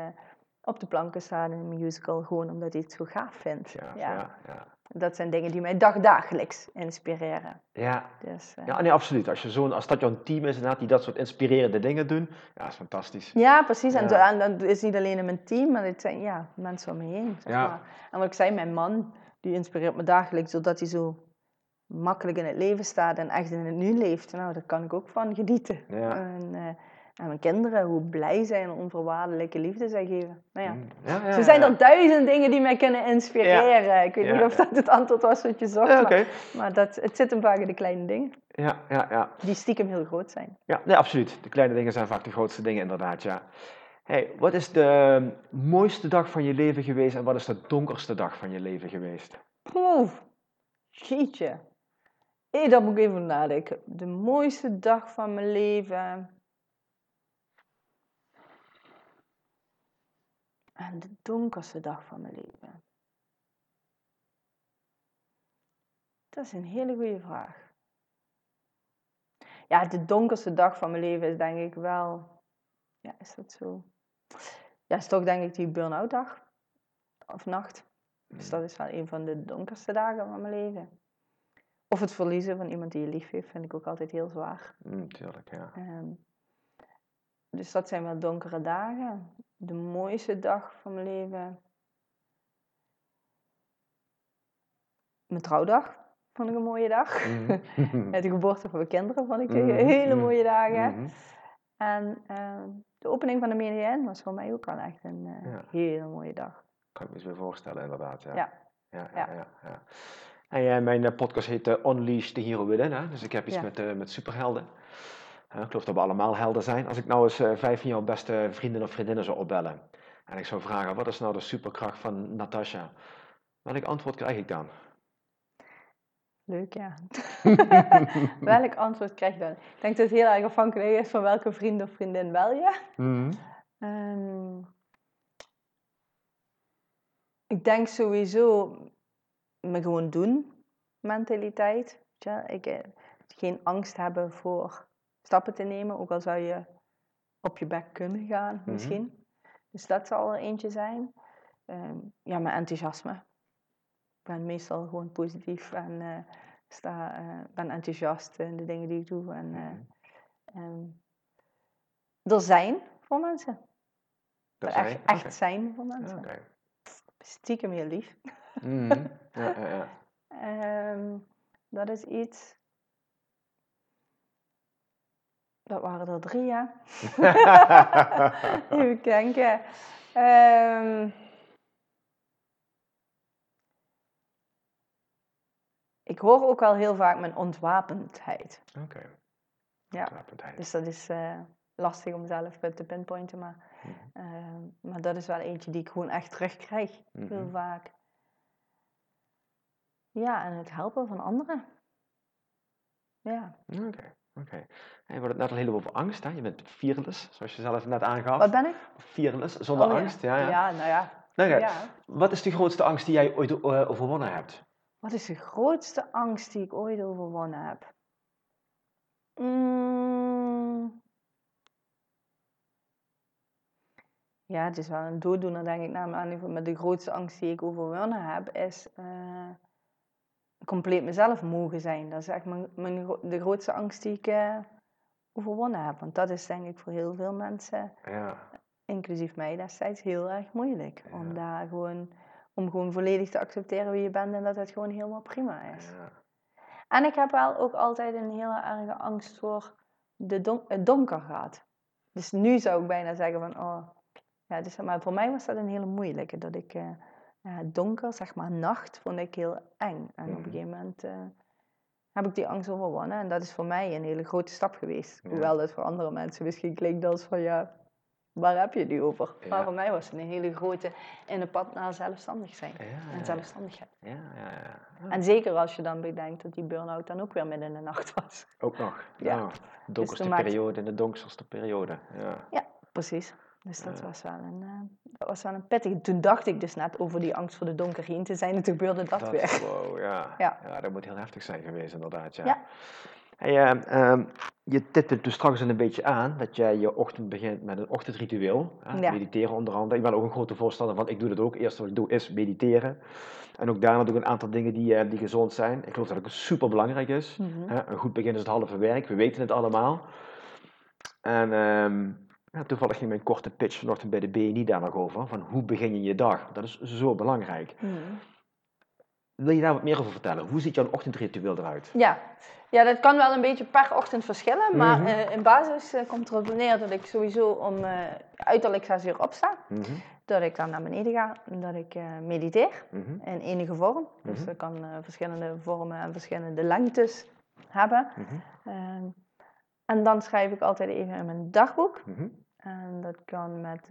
op de planken staat in een musical, gewoon omdat hij het zo gaaf vindt. ja, Ja, ja. Dat zijn dingen die mij dagdagelijks inspireren. Ja, Dus, eh, ja nee, absoluut. Als, je zo'n, als dat jouw team is inderdaad, die dat soort inspirerende dingen doen, ja, is fantastisch. Ja, precies. En, Ja. zo- en dat is niet alleen in mijn team, maar het zijn ja, mensen om me heen. Zeg Ja. maar. En wat ik zei, mijn man, die inspireert me dagelijks, zodat hij zo makkelijk in het leven staat en echt in het nu leeft. Nou, daar kan ik ook van genieten. Ja. En, eh, en mijn kinderen, hoe blij zij en onvoorwaardelijke liefde zij geven. Nou ja. Mm, ja, ja, Zo zijn er duizend dingen die mij kunnen inspireren. Ik weet niet of dat het antwoord was wat je zocht, maar, maar dat, het zit hem vaak in de kleine dingen, Ja, ja, ja. die stiekem heel groot zijn. Ja, nee, absoluut. De kleine dingen zijn vaak de grootste dingen, inderdaad, ja. Hey, wat is de mooiste dag van je leven geweest en wat is de donkerste dag van je leven geweest? Poef, jeetje. Hé, daar moet ik even nadenken. De mooiste dag van mijn leven. En de donkerste dag van mijn leven. Dat is een hele goede vraag. Ja, de donkerste dag van mijn leven is denk ik wel. Ja, is dat zo? Ja, is toch denk ik die burn-out dag. Of nacht. Dus dat is wel een van de donkerste dagen van mijn leven. Of het verliezen van iemand die je lief heeft, vind ik ook altijd heel zwaar. Mm, tuurlijk, ja. Ehm, dus dat zijn wel donkere dagen. De mooiste dag van mijn leven. Mijn trouwdag vond ik een mooie dag. Mhm. *laughs* Met de geboorte van mijn kinderen vond ik Mhm, hele mooie dagen. Mhm. En ehm, de opening van de Media was voor mij ook wel echt een eh, Ja. hele mooie dag. Kan ik me eens weer voorstellen, inderdaad. Ja. Ja. ja, Ja. ja. En mijn eh, podcast heet eh, Unleash the Hero Within. Hè? Dus ik heb iets met, met superhelden. Ik geloof dat we allemaal helden zijn. Als ik nou eens eh, vijf van jouw beste vrienden of vriendinnen zou opbellen. En ik zou vragen, wat is nou de superkracht van Natasha? Welk antwoord krijg ik dan? Leuk, ja. *laughs* *laughs* Welk antwoord krijg je dan? Ik denk dat het heel erg afhankelijk is van welke vriend of vriendin bel je. Mhm. Ehm, ik denk sowieso me gewoon doen mentaliteit. Je? Ik, eh, geen angst hebben voor stappen te nemen, ook al zou je op je bek kunnen gaan Mhm. misschien. Dus dat zal er eentje zijn. Ehm, ja, mijn enthousiasme. Ik ben meestal gewoon positief en eh, sta, eh, ben enthousiast in de dingen die ik doe. En Mhm. eh, ehm, er zijn voor mensen. Er zijn? echt, echt zijn voor mensen. Stiekem heel lief. Mhm. Ja, ja, ja. *laughs* Ehm, dat is iets. Dat waren er drie, ja. *laughs* Even denken. Ehm, ik hoor ook wel heel vaak mijn ontwapendheid. Oké. Ja. Ontwapendheid. Dus dat is eh, lastig om zelf te pinpointen. Maar, Mhm. ehm, maar dat is wel eentje die ik gewoon echt terugkrijg. Heel Mhm. vaak. Ja, en het helpen van anderen. Ja. Oké, oké. En je het net al heel over angst, hè? Je bent fearless, zoals je zelf net aangaf. Wat ben ik? Fearless, zonder Oh, angst, ja, ja. Ja, nou ja. Nou, ja, ja. Wat is de grootste angst die jij ooit eh, overwonnen hebt? Wat is de grootste angst die ik ooit overwonnen heb? Mm. Ja, het is wel een dooddoener, denk ik. Nou, maar de grootste angst die ik overwonnen heb, is eh, compleet mezelf mogen zijn. Dat is echt mijn, de grootste angst die ik eh, overwonnen heb. Want dat is denk ik voor heel veel mensen Ja, inclusief mij destijds, heel erg moeilijk. Om daar gewoon, om gewoon volledig te accepteren wie je bent en dat het gewoon helemaal prima is. ja. En ik heb wel ook altijd een hele erge angst voor de don het donker gaat. Dus nu zou ik bijna zeggen van, oh, ja, dus, maar voor mij was dat een hele moeilijke. Dat ik, eh, ja, donker, zeg maar nacht, vond ik heel eng. En op Mhm. een gegeven moment eh, heb ik die angst overwonnen. En dat is voor mij een hele grote stap geweest. Ja. Hoewel dat voor andere mensen misschien klinkt als van, ja, waar heb je nu over? Ja. Maar voor mij was het een hele grote in het pad naar zelfstandig zijn. Ja, En zelfstandigheid. ja, ja. En zeker als je dan bedenkt dat die burn-out dan ook weer midden in de nacht was. Ook nog. Ja. Nou, de donkerste maakt- periode in de donkerste periode. Ja. Precies. Dus dat, Ja. was wel een, eh, dat was wel een pittige. Toen dacht ik dus net over die angst voor de donker heen te zijn en toen gebeurde dat, weer. Wow, ja. *laughs* Ja. ja. dat moet heel heftig zijn geweest inderdaad, ja. Ja. Hey, ehm, ehm, je tipte dus straks een beetje aan dat jij je ochtend begint met een ochtendritueel. Hè? Ja. Mediteren onder andere. Ik ben ook een grote voorstander van, ik doe dat ook. Eerst wat ik doe is mediteren. En ook daarna doe ik een aantal dingen die, eh, die gezond zijn. Ik geloof dat het super belangrijk is. Mhm. Hè, Een goed begin is het halve werk, we weten het allemaal. En ehm, toevallig ging mijn korte pitch vanochtend bij de BNI daar nog over, van hoe begin je je dag? Dat is zo belangrijk. Mhm. Wil je daar wat meer over vertellen? Hoe ziet jouw ochtendritueel eruit? Ja. ja, dat kan wel een beetje per ochtend verschillen. Maar Mhm. eh, in basis eh, komt erop neer dat ik sowieso om eh, uiterlijk 6 uur opsta. Mhm, Dat ik dan naar beneden ga en dat ik mediteer. mhm, in enige vorm. Dus dat kan verschillende vormen en verschillende lengtes hebben. En dan schrijf ik altijd even in mijn dagboek. mhm, En dat kan met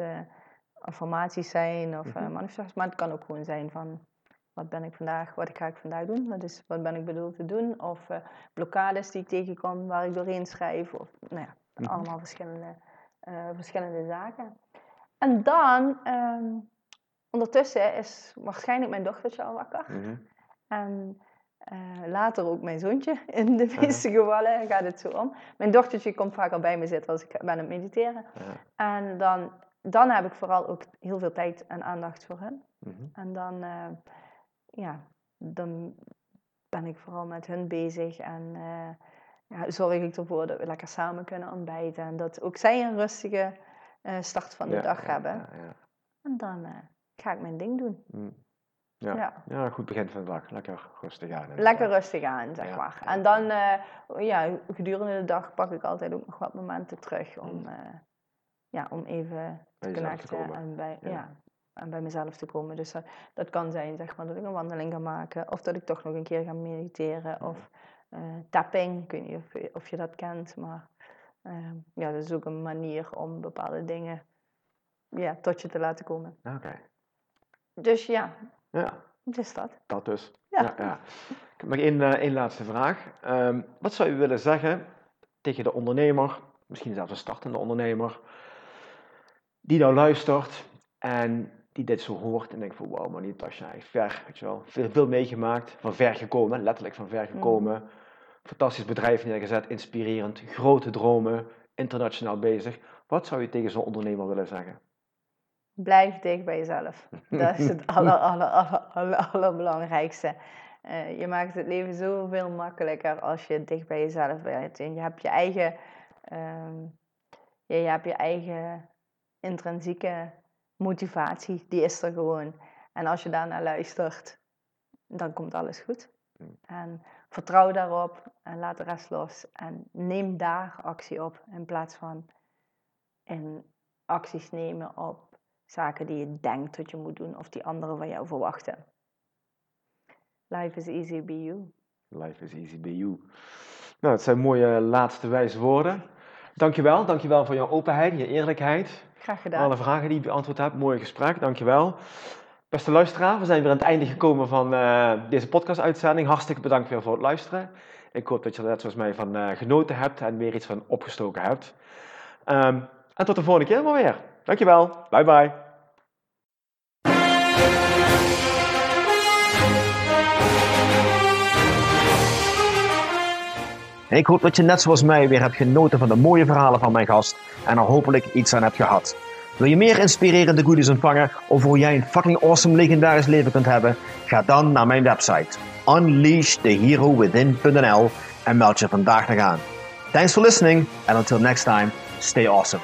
affirmaties zijn of manifestaties, maar het kan ook gewoon zijn van wat ben ik vandaag, wat ga ik vandaag doen, dat is wat ben ik bedoeld te doen, of eh, blokkades die ik tegenkom waar ik doorheen schrijf, of nou ja, Mhm. allemaal verschillende, verschillende zaken. En dan, ehm, ondertussen is waarschijnlijk mijn dochtertje al wakker. mhm. En eh, later ook mijn zoontje. *laughs* In de meeste gevallen gaat het zo om. Mijn dochtertje komt vaak al bij me zitten als ik ben aan het mediteren. Ja, En dan, dan heb ik vooral ook heel veel tijd en aandacht voor hen. mhm, En dan, eh, ja, dan ben ik vooral met hun bezig. En eh, ja, zorg ik ervoor dat we lekker samen kunnen ontbijten. En dat ook zij een rustige start van de Ja, dag ja, hebben. Ja, ja. En dan ga ik mijn ding doen. Mm. Ja. Ja. Ja. goed begin van de dag. Lekker rustig aan. Lekker rustig aan, zeg Ja, maar. En dan, eh, ja, gedurende de dag pak ik altijd ook nog wat momenten terug om, Mm. eh, ja, om even te connecten. En bij, Ja. ja. en bij mezelf te komen. Dus dat, dat kan zijn zeg maar, dat ik een wandeling ga maken, of dat ik toch nog een keer ga mediteren, of uh, tapping, ik weet niet of, of je dat kent, maar uh, ja, dat is ook een manier om bepaalde dingen ja, tot je te laten komen. Oké. Dus ja, Ja, dus dat. dat dus. Ja. Ja. Ik heb nog één, eh, één laatste vraag. Ehm, wat zou u willen zeggen tegen de ondernemer, misschien zelfs een startende ondernemer, die nou luistert en die dit zo hoort en denkt van wauw, maar niet als jij ver, weet je wel, veel, veel meegemaakt, van ver gekomen, letterlijk van ver gekomen, fantastisch bedrijf neergezet, inspirerend, grote dromen, internationaal bezig. Wat zou je tegen zo'n ondernemer willen zeggen? Blijf dicht bij jezelf. *laughs* Dat is het aller, aller, aller, aller, allerbelangrijkste. Eh, je maakt het leven zoveel makkelijker als je dicht bij jezelf bent. En je hebt je eigen, ehm, je hebt je eigen intrinsieke motivatie, die is er gewoon. En als je daarnaar luistert, dan komt alles goed. En vertrouw daarop en laat de rest los. En neem daar actie op in plaats van in acties nemen op zaken die je denkt dat je moet doen of die anderen van jou verwachten. Life is easy be you. Life is easy be you. Nou, het zijn mooie laatste wijze woorden. Dankjewel, dankjewel voor jouw openheid, je eerlijkheid. Graag gedaan. Alle vragen die je beantwoord hebt, mooi gesprek, dankjewel. Beste luisteraar, we zijn weer aan het einde gekomen van uh, deze podcast-uitzending. Hartstikke bedankt weer voor het luisteren. Ik hoop dat je er net zoals mij van uh, genoten hebt en weer iets van opgestoken hebt. Um, en tot de volgende keer maar weer. Dankjewel. Bye bye. Ik hoop dat je net zoals mij weer hebt genoten van de mooie verhalen van mijn gast en er hopelijk iets aan hebt gehad. Wil je meer inspirerende goodies ontvangen over hoe jij een fucking awesome legendarisch leven kunt hebben? Ga dan naar mijn website unleashtheherowithin.nl en meld je vandaag nog aan. Thanks for listening and until next time, stay awesome.